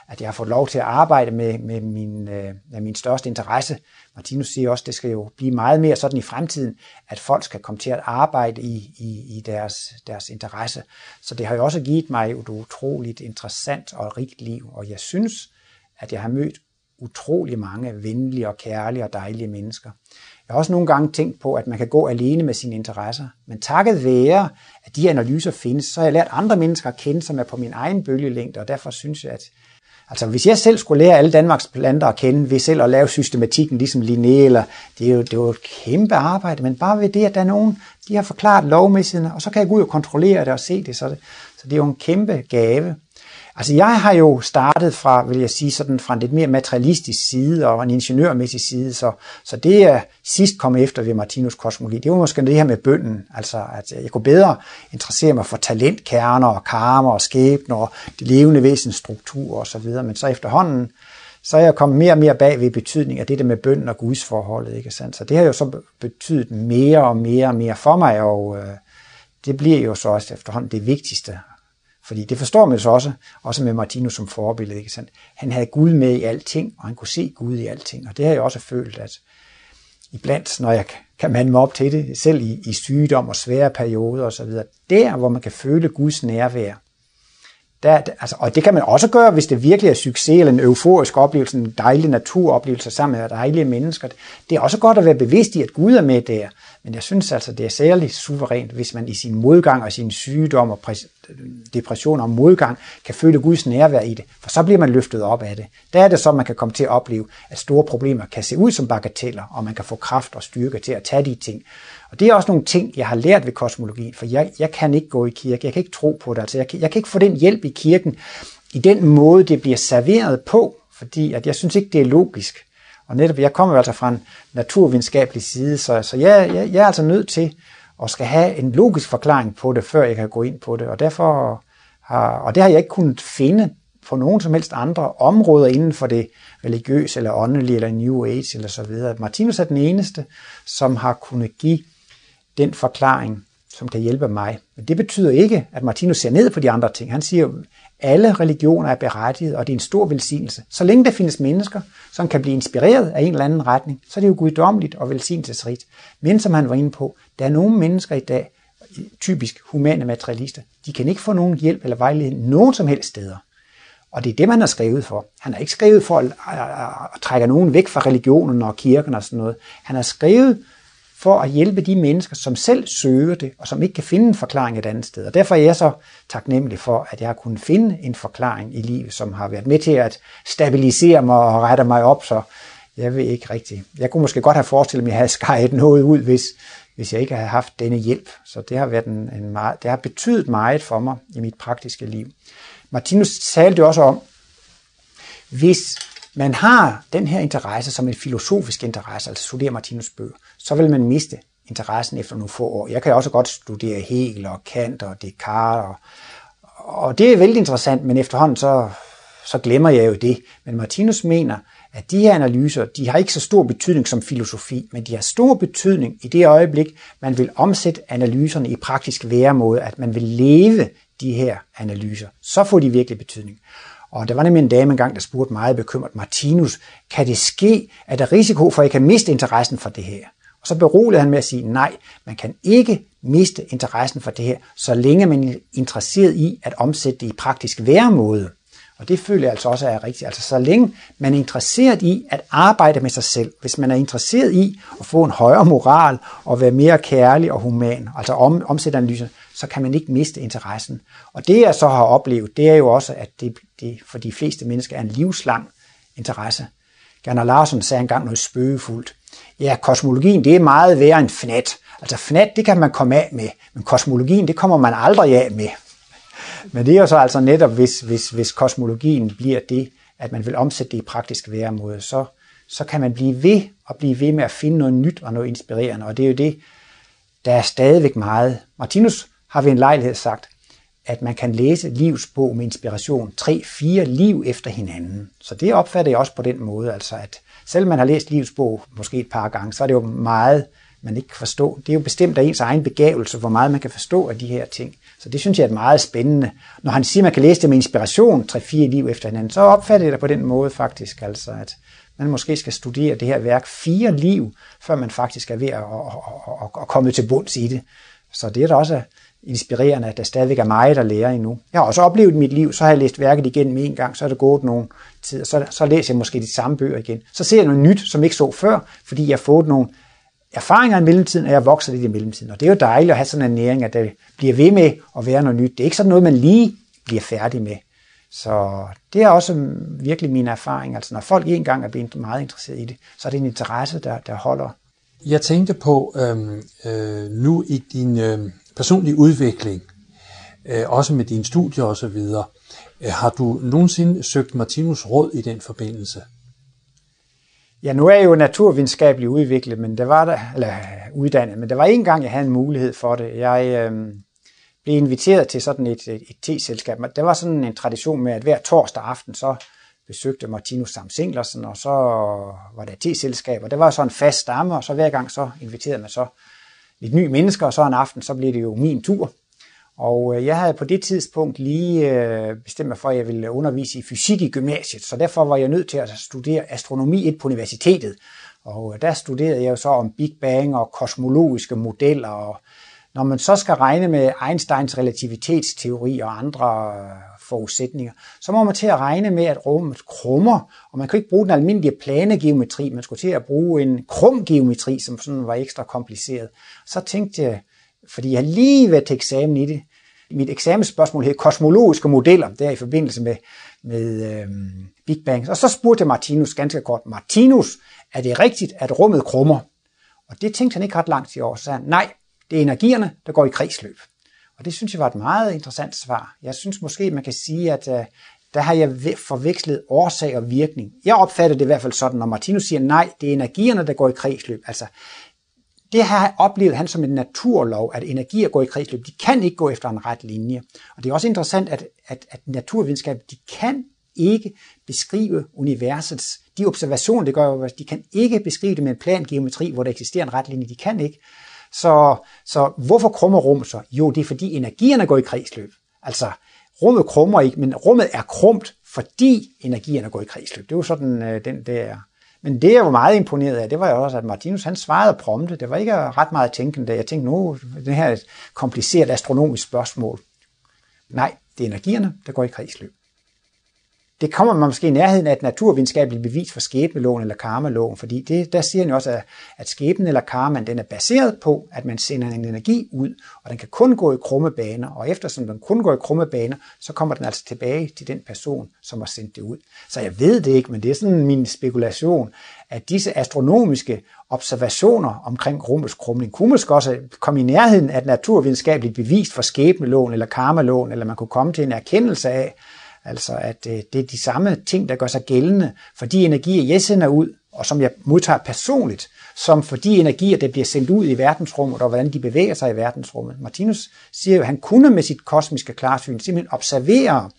at jeg har fået lov til at arbejde med, med, min, øh, med min største interesse. Martinus siger også, at det skal jo blive meget mere sådan i fremtiden, at folk skal komme til at arbejde i, i, i deres, deres interesse. Så det har jo også givet mig et utroligt interessant og rigt liv, og jeg synes, at jeg har mødt utrolig mange venlige og kærlige og dejlige mennesker. Jeg har også nogle gange tænkt på, at man kan gå alene med sine interesser, men takket være, at de analyser findes, så har jeg lært andre mennesker at kende, som er på min egen bølgelængde, og derfor synes jeg, at Altså hvis jeg selv skulle lære alle Danmarks planter at kende ved selv at lave systematikken ligesom Linné, eller det er, jo, det er jo et kæmpe arbejde, men bare ved det, at der er nogen, de har forklaret lovmæssigheden, og så kan jeg gå ud og kontrollere det og se det, så det, så det er jo en kæmpe gave. Altså jeg har jo startet fra, vil jeg sige, sådan fra en lidt mere materialistisk side og en ingeniørmæssig side, så, så det jeg sidst kom efter ved Martinus kosmologi, det var måske det her med bønden, altså at jeg kunne bedre interessere mig for talentkerner og karmer og skæbner og de levende væsens struktur og så videre, men så efterhånden, så er jeg kommet mere og mere bag ved betydning af det der med bønden og Guds forholdet, ikke sandt? Så det har jo så betydet mere og mere og mere for mig, og øh, det bliver jo så også efterhånden det vigtigste fordi det forstår man så også, også med Martinus som forbillede. Ikke sandt? Han havde Gud med i alting, og han kunne se Gud i alting. Og det har jeg også følt, at iblandt, når jeg kan mande mig op til det, selv i, i sygdom og svære perioder osv., der hvor man kan føle Guds nærvær, der, altså, og det kan man også gøre, hvis det virkelig er succes, eller en euforisk oplevelse, en dejlig naturoplevelse sammen med dejlige mennesker. Det er også godt at være bevidst i, at Gud er med der. Men jeg synes altså, det er særligt suverænt, hvis man i sin modgang og sin sygdom og depression og modgang kan føle Guds nærvær i det, for så bliver man løftet op af det. Der er det så, man kan komme til at opleve, at store problemer kan se ud som bagateller, og man kan få kraft og styrke til at tage de ting. Og det er også nogle ting, jeg har lært ved kosmologien, for jeg, jeg kan ikke gå i kirke, jeg kan ikke tro på det, altså jeg, jeg kan ikke få den hjælp i kirken i den måde, det bliver serveret på, fordi at jeg synes ikke, det er logisk. Og netop, jeg kommer jo altså fra en naturvidenskabelig side, så, så jeg, jeg, jeg er altså nødt til at skal have en logisk forklaring på det, før jeg kan gå ind på det. Og derfor har, og det har jeg ikke kunnet finde på nogen som helst andre områder inden for det religiøse eller åndelige eller New Age eller så videre. Martinus er den eneste, som har kunnet give den forklaring, som kan hjælpe mig. Men det betyder ikke, at Martinus ser ned på de andre ting. Han siger, alle religioner er berettiget, og det er en stor velsignelse. Så længe der findes mennesker, som kan blive inspireret af en eller anden retning, så er det jo guddommeligt og velsignelsesrigt. Men som han var inde på, der er nogle mennesker i dag, typisk humane materialister, de kan ikke få nogen hjælp eller vejledning nogen som helst steder. Og det er det, man har skrevet for. Han har ikke skrevet for at, at, at trække nogen væk fra religionen og kirken og sådan noget. Han har skrevet for at hjælpe de mennesker, som selv søger det, og som ikke kan finde en forklaring et andet sted. Og derfor er jeg så taknemmelig for, at jeg har kunnet finde en forklaring i livet, som har været med til at stabilisere mig og rette mig op, så jeg ved ikke rigtigt. Jeg kunne måske godt have forestillet mig, at jeg havde skejet noget ud, hvis, hvis jeg ikke havde haft denne hjælp. Så det har, været en, en meget, det har betydet meget for mig i mit praktiske liv. Martinus talte også om, hvis man har den her interesse som en filosofisk interesse, altså studere Martinus bøger, så vil man miste interessen efter nogle få år. Jeg kan også godt studere Hegel og Kant og Descartes, og, og det er vældig interessant, men efterhånden så, så glemmer jeg jo det. Men Martinus mener, at de her analyser, de har ikke så stor betydning som filosofi, men de har stor betydning i det øjeblik, man vil omsætte analyserne i praktisk væremåde, at man vil leve de her analyser. Så får de virkelig betydning. Og der var nemlig en dame engang, der spurgte meget bekymret, Martinus, kan det ske, at der er risiko for, at jeg kan miste interessen for det her? Og så beroligede han med at sige, nej, man kan ikke miste interessen for det her, så længe man er interesseret i at omsætte det i praktisk væremåde. Og det føler jeg altså også er rigtigt. Altså så længe man er interesseret i at arbejde med sig selv, hvis man er interesseret i at få en højere moral og være mere kærlig og human, altså om, omsætte analysen, så kan man ikke miste interessen. Og det jeg så har oplevet, det er jo også, at det, det for de fleste mennesker er en livslang interesse. Gerner Larsen sagde engang noget spøgefuldt. Ja, kosmologien, det er meget værre end fnat. Altså fnat, det kan man komme af med, men kosmologien, det kommer man aldrig af med. Men det er jo så altså netop, hvis, hvis, hvis kosmologien bliver det, at man vil omsætte det i praktisk væremåde, så, så kan man blive ved og blive ved med at finde noget nyt og noget inspirerende. Og det er jo det, der er stadigvæk meget. Martinus har vi en lejlighed sagt, at man kan læse livsbog med inspiration tre-fire liv efter hinanden. Så det opfatter jeg også på den måde, altså at selvom man har læst livsbog måske et par gange, så er det jo meget, man ikke kan forstå. Det er jo bestemt af ens egen begavelse, hvor meget man kan forstå af de her ting. Så det synes jeg er meget spændende. Når han siger, at man kan læse det med inspiration, tre-fire liv efter hinanden, så opfatter jeg det på den måde faktisk, altså at man måske skal studere det her værk fire liv, før man faktisk er ved at, at, at, at komme til bunds i det. Så det er da også inspirerende, at der stadigvæk er meget at lære endnu. Jeg har også oplevet i mit liv, så har jeg læst værket igen en gang, så er det gået nogle tid, og så, så læser jeg måske de samme bøger igen. Så ser jeg noget nyt, som jeg ikke så før, fordi jeg har fået nogle erfaringer i mellemtiden, og jeg vokser lidt i mellemtiden. Og det er jo dejligt at have sådan en næring, at det bliver ved med at være noget nyt. Det er ikke sådan noget, man lige bliver færdig med. Så det er også virkelig min erfaring. Altså når folk en gang er blevet meget interesseret i det, så er det en interesse, der, der holder. Jeg tænkte på øhm, øh, nu i din øh, personlig udvikling, øh, også med dine studier osv., øh, har du nogensinde søgt Martinus råd i den forbindelse? Ja, nu er jeg jo naturvidenskabelig udviklet, men det var der, eller øh, uddannet, men der var en gang, jeg havde en mulighed for det. Jeg øh, blev inviteret til sådan et, et, et te-selskab. Der var sådan en tradition med, at hver torsdag aften, så besøgte Martinus Sam Singlersen, og så var der et te-selskab, og det var så en fast stamme, og så hver gang så inviterede man så lidt nye mennesker, og så en aften, så blev det jo min tur. Og øh, jeg havde på det tidspunkt lige øh, bestemt mig for, at jeg ville undervise i fysik i gymnasiet, så derfor var jeg nødt til at studere astronomi et på universitetet. Og øh, der studerede jeg jo så om Big Bang og kosmologiske modeller. Og når man så skal regne med Einsteins relativitetsteori og andre forudsætninger, så må man til at regne med, at rummet krummer, og man kan ikke bruge den almindelige planegeometri, man skulle til at bruge en krum geometri, som sådan var ekstra kompliceret. Så tænkte jeg, fordi jeg lige været til eksamen i det. Mit eksamensspørgsmål hed kosmologiske modeller, der i forbindelse med, med øhm, Big Bang. Og så spurgte jeg Martinus ganske kort, Martinus, er det rigtigt, at rummet krummer? Og det tænkte han ikke ret langt i år. Så sagde han, nej, det er energierne, der går i kredsløb. Og det synes jeg var et meget interessant svar. Jeg synes måske, man kan sige, at uh, der har jeg forvekslet årsag og virkning. Jeg opfatter det i hvert fald sådan, når Martinus siger, nej, det er energierne, der går i kredsløb. Altså, det har oplevet han som en naturlov, at energier går i kredsløb. De kan ikke gå efter en ret linje. Og det er også interessant, at, at, at naturvidenskab, de kan ikke beskrive universets, de observationer, det gør, de kan ikke beskrive det med en plangeometri, hvor der eksisterer en ret linje. De kan ikke. Så, så hvorfor krummer rummet så? Jo, det er fordi energierne går i kredsløb. Altså, rummet krummer ikke, men rummet er krumt, fordi energierne går i kredsløb. Det er jo sådan, øh, den der men det, jeg var meget imponeret af, det var jo også, at Martinus han svarede prompte. Det var ikke ret meget tænkende. Jeg tænkte, nu det her er et kompliceret astronomisk spørgsmål. Nej, det er energierne, der går i kredsløb det kommer man måske i nærheden af et naturvidenskabeligt bevis for skæbneloven eller karmaloven, fordi det, der siger han jo også, at, at skæbnen eller karmaen, den er baseret på, at man sender en energi ud, og den kan kun gå i krumme baner, og eftersom den kun går i krumme baner, så kommer den altså tilbage til den person, som har sendt det ud. Så jeg ved det ikke, men det er sådan min spekulation, at disse astronomiske observationer omkring rummets krumning kunne måske også komme i nærheden af et naturvidenskabeligt bevis for skæbneloven eller karmaloven, eller man kunne komme til en erkendelse af, Altså at øh, det er de samme ting, der gør sig gældende for de energier, jeg sender ud, og som jeg modtager personligt, som for de energier, der bliver sendt ud i verdensrummet, og hvordan de bevæger sig i verdensrummet. Martinus siger jo, at han kunne med sit kosmiske klarsyn simpelthen observere,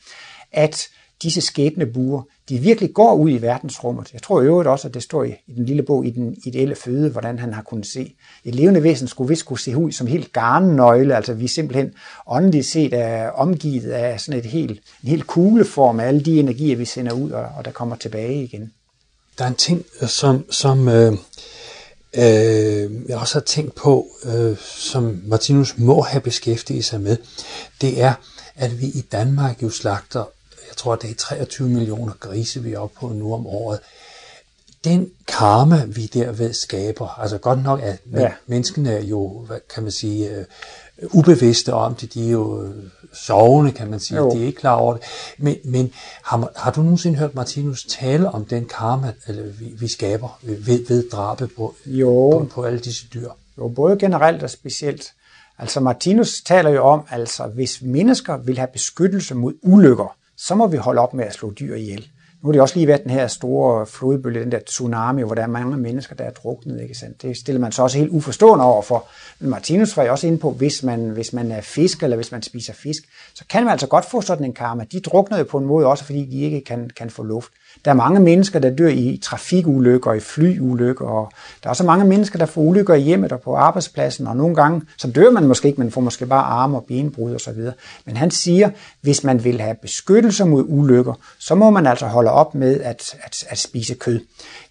at disse skæbnebuer, de virkelig går ud i verdensrummet. Jeg tror i øvrigt også, at det står i, i den lille bog i den ideelle føde, hvordan han har kunnet se. Et levende væsen skulle vist kunne se ud som helt garnnøgle, altså vi er simpelthen åndeligt set er omgivet af sådan et helt, en helt kugleform af alle de energier, vi sender ud, og, og der kommer tilbage igen. Der er en ting, øh, som, som øh, øh, jeg også har tænkt på, øh, som Martinus må have beskæftiget sig med, det er, at vi i Danmark jo slagter jeg tror, det er 23 millioner grise, vi er oppe på nu om året. Den karma, vi derved skaber, altså godt nok, at ja. menneskene er jo, hvad kan man sige, øh, ubevidste om det, de er jo øh, sovende, kan man sige, jo. de er ikke klar over det. Men, men har, har du nogensinde hørt Martinus tale om den karma, eller vi, vi skaber ved, ved drabet på, jo. På, på alle disse dyr? Jo, både generelt og specielt. Altså Martinus taler jo om, altså hvis mennesker vil have beskyttelse mod ulykker, så må vi holde op med at slå dyr ihjel. Nu har det også lige været den her store flodbølge, den der tsunami, hvor der er mange mennesker, der er druknet. Ikke sandt? Det stiller man så også helt uforstående over for. Men Martinus var jo også inde på, hvis man, hvis man er fisk, eller hvis man spiser fisk, så kan man altså godt få sådan en karma. De drukner jo på en måde også, fordi de ikke kan, kan få luft. Der er mange mennesker, der dør i trafikulykker, i flyulykker, og der er også mange mennesker, der får ulykker i hjemmet og på arbejdspladsen, og nogle gange, så dør man måske ikke, men får måske bare arme og benbrud og så videre. Men han siger, hvis man vil have beskyttelse mod ulykker, så må man altså holde op med at, at, at spise kød.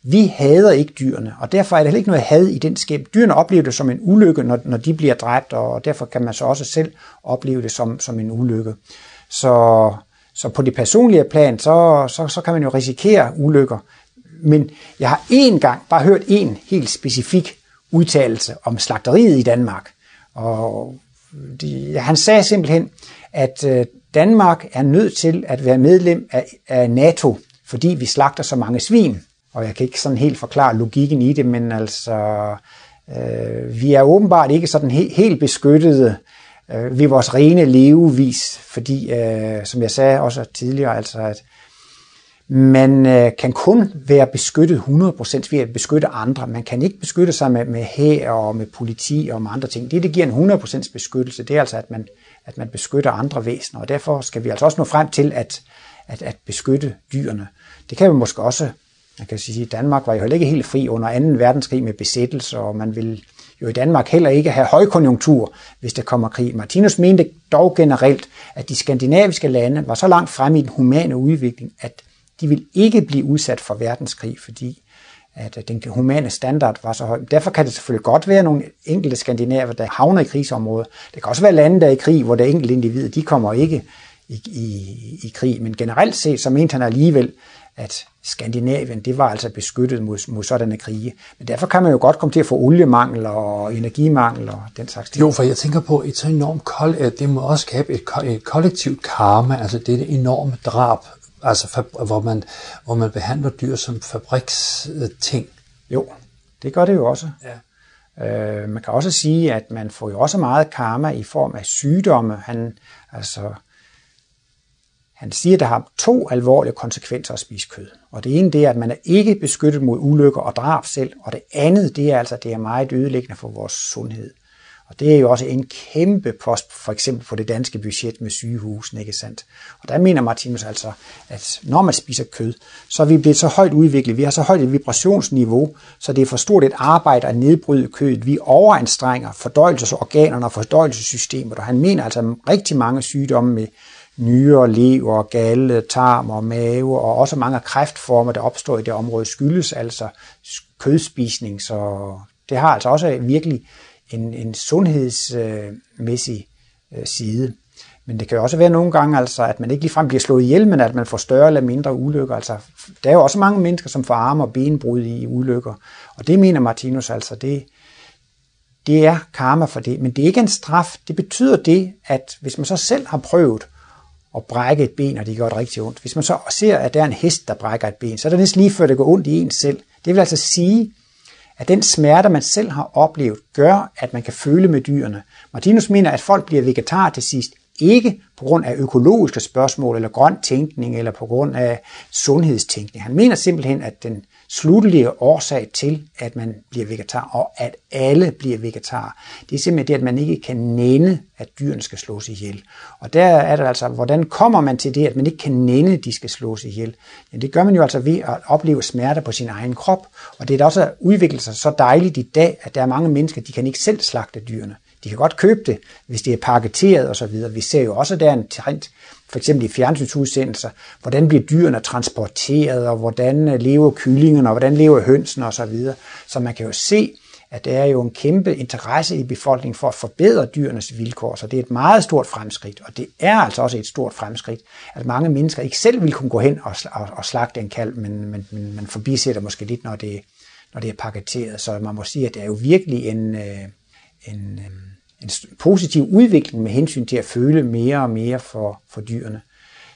Vi hader ikke dyrene, og derfor er der heller ikke noget had i den skæb. Dyrene oplever det som en ulykke, når, når de bliver dræbt, og derfor kan man så også selv opleve det som, som en ulykke. Så så på det personlige plan, så, så, så kan man jo risikere ulykker. Men jeg har én gang bare hørt en helt specifik udtalelse om slagteriet i Danmark. Og de, han sagde simpelthen, at øh, Danmark er nødt til at være medlem af, af NATO, fordi vi slagter så mange svin. Og jeg kan ikke sådan helt forklare logikken i det, men altså, øh, vi er åbenbart ikke sådan he, helt beskyttede øh, ved vores rene levevis, fordi, øh, som jeg sagde også tidligere, altså at man øh, kan kun være beskyttet 100% ved at beskytte andre. Man kan ikke beskytte sig med, med hær og med politi og med andre ting. Det, det giver en 100% beskyttelse, det er altså, at man, at man beskytter andre væsener, og derfor skal vi altså også nå frem til at, at, at beskytte dyrene. Det kan vi måske også, man kan sige, at Danmark var jo heller ikke helt fri under 2. verdenskrig med besættelse, og man ville jo i Danmark heller ikke have højkonjunktur, hvis der kommer krig. Martinus mente dog generelt, at de skandinaviske lande var så langt fremme i den humane udvikling, at de ville ikke blive udsat for verdenskrig, fordi at den humane standard var så høj. Derfor kan det selvfølgelig godt være nogle enkelte skandinaver, der havner i krigsområder. Det kan også være lande, der er i krig, hvor der enkelte individer, de kommer ikke i, i, i krig. Men generelt set, så mente han alligevel, at Skandinavien, det var altså beskyttet mod, mod sådanne krige. Men derfor kan man jo godt komme til at få oliemangel og energimangel og den slags ting. Jo, for jeg tænker på, et så enormt kold, at det må også skabe et, et kollektivt karma, altså det er enorme drab, altså hvor man, hvor man behandler dyr som fabriksting. Jo, det gør det jo også. Ja. Øh, man kan også sige, at man får jo også meget karma i form af sygdomme. Han, altså, han siger, at der har to alvorlige konsekvenser at spise kød. Og det ene det er, at man er ikke beskyttet mod ulykker og drab selv, og det andet det er altså, at det er meget ødelæggende for vores sundhed. Og det er jo også en kæmpe post, for eksempel på det danske budget med sygehusene, ikke sandt? Og der mener Martinus altså, at når man spiser kød, så er vi blevet så højt udviklet, vi har så højt et vibrationsniveau, så det er for stort et arbejde at nedbryde kødet. Vi overanstrenger fordøjelsesorganerne og fordøjelsessystemet, og han mener altså, at rigtig mange sygdomme med nyre, lever, galle, tarm og mave, og også mange kræftformer, der opstår i det område, skyldes altså kødspisning. Så det har altså også virkelig en, en sundhedsmæssig øh, side. Men det kan jo også være nogle gange, altså, at man ikke ligefrem bliver slået ihjel, men at man får større eller mindre ulykker. Altså, der er jo også mange mennesker, som får arme og benbrud i ulykker. Og det mener Martinus altså, det, det er karma for det. Men det er ikke en straf. Det betyder det, at hvis man så selv har prøvet at brække et ben, og det gør det rigtig ondt. Hvis man så ser, at der er en hest, der brækker et ben, så er det næsten lige før det går ondt i en selv. Det vil altså sige, at den smerte, man selv har oplevet, gør, at man kan føle med dyrene. Martinus mener, at folk bliver vegetar til sidst, Ikke på grund af økologiske spørgsmål, eller grøn tænkning, eller på grund af sundhedstænkning. Han mener simpelthen, at den slutlige årsag til, at man bliver vegetar, og at alle bliver vegetar, det er simpelthen det, at man ikke kan nænde, at dyrene skal slås ihjel. Og der er det altså, hvordan kommer man til det, at man ikke kan nænde, at de skal slås ihjel? Ja, det gør man jo altså ved at opleve smerte på sin egen krop, og det er da også udviklet sig så dejligt i dag, at der er mange mennesker, de kan ikke selv slagte dyrene. De kan godt købe det, hvis det er paketeret osv. Vi ser jo også, der en trend, for eksempel i fjernsynsudsendelser, hvordan bliver dyrene transporteret, og hvordan øh, lever kyllingerne, og hvordan lever hønsene osv. Så man kan jo se, at der er jo en kæmpe interesse i befolkningen for at forbedre dyrenes vilkår, så det er et meget stort fremskridt, og det er altså også et stort fremskridt, at mange mennesker ikke selv vil kunne gå hen og, og, og slagte en kalv, men, men, men man forbisætter måske lidt, når det, når det er paketeret, så man må sige, at det er jo virkelig en, øh, en, en, en positiv udvikling med hensyn til at føle mere og mere for, for dyrene.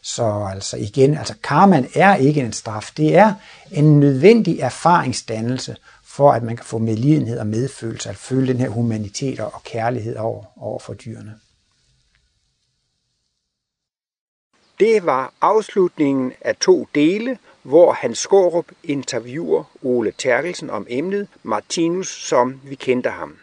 Så altså igen, altså karman er ikke en straf, det er en nødvendig erfaringsdannelse for at man kan få medlidenhed og medfølelse, at føle den her humanitet og kærlighed over, over for dyrene. Det var afslutningen af to dele, hvor Hans Skårup interviewer Ole Terkelsen om emnet Martinus, som vi kendte ham.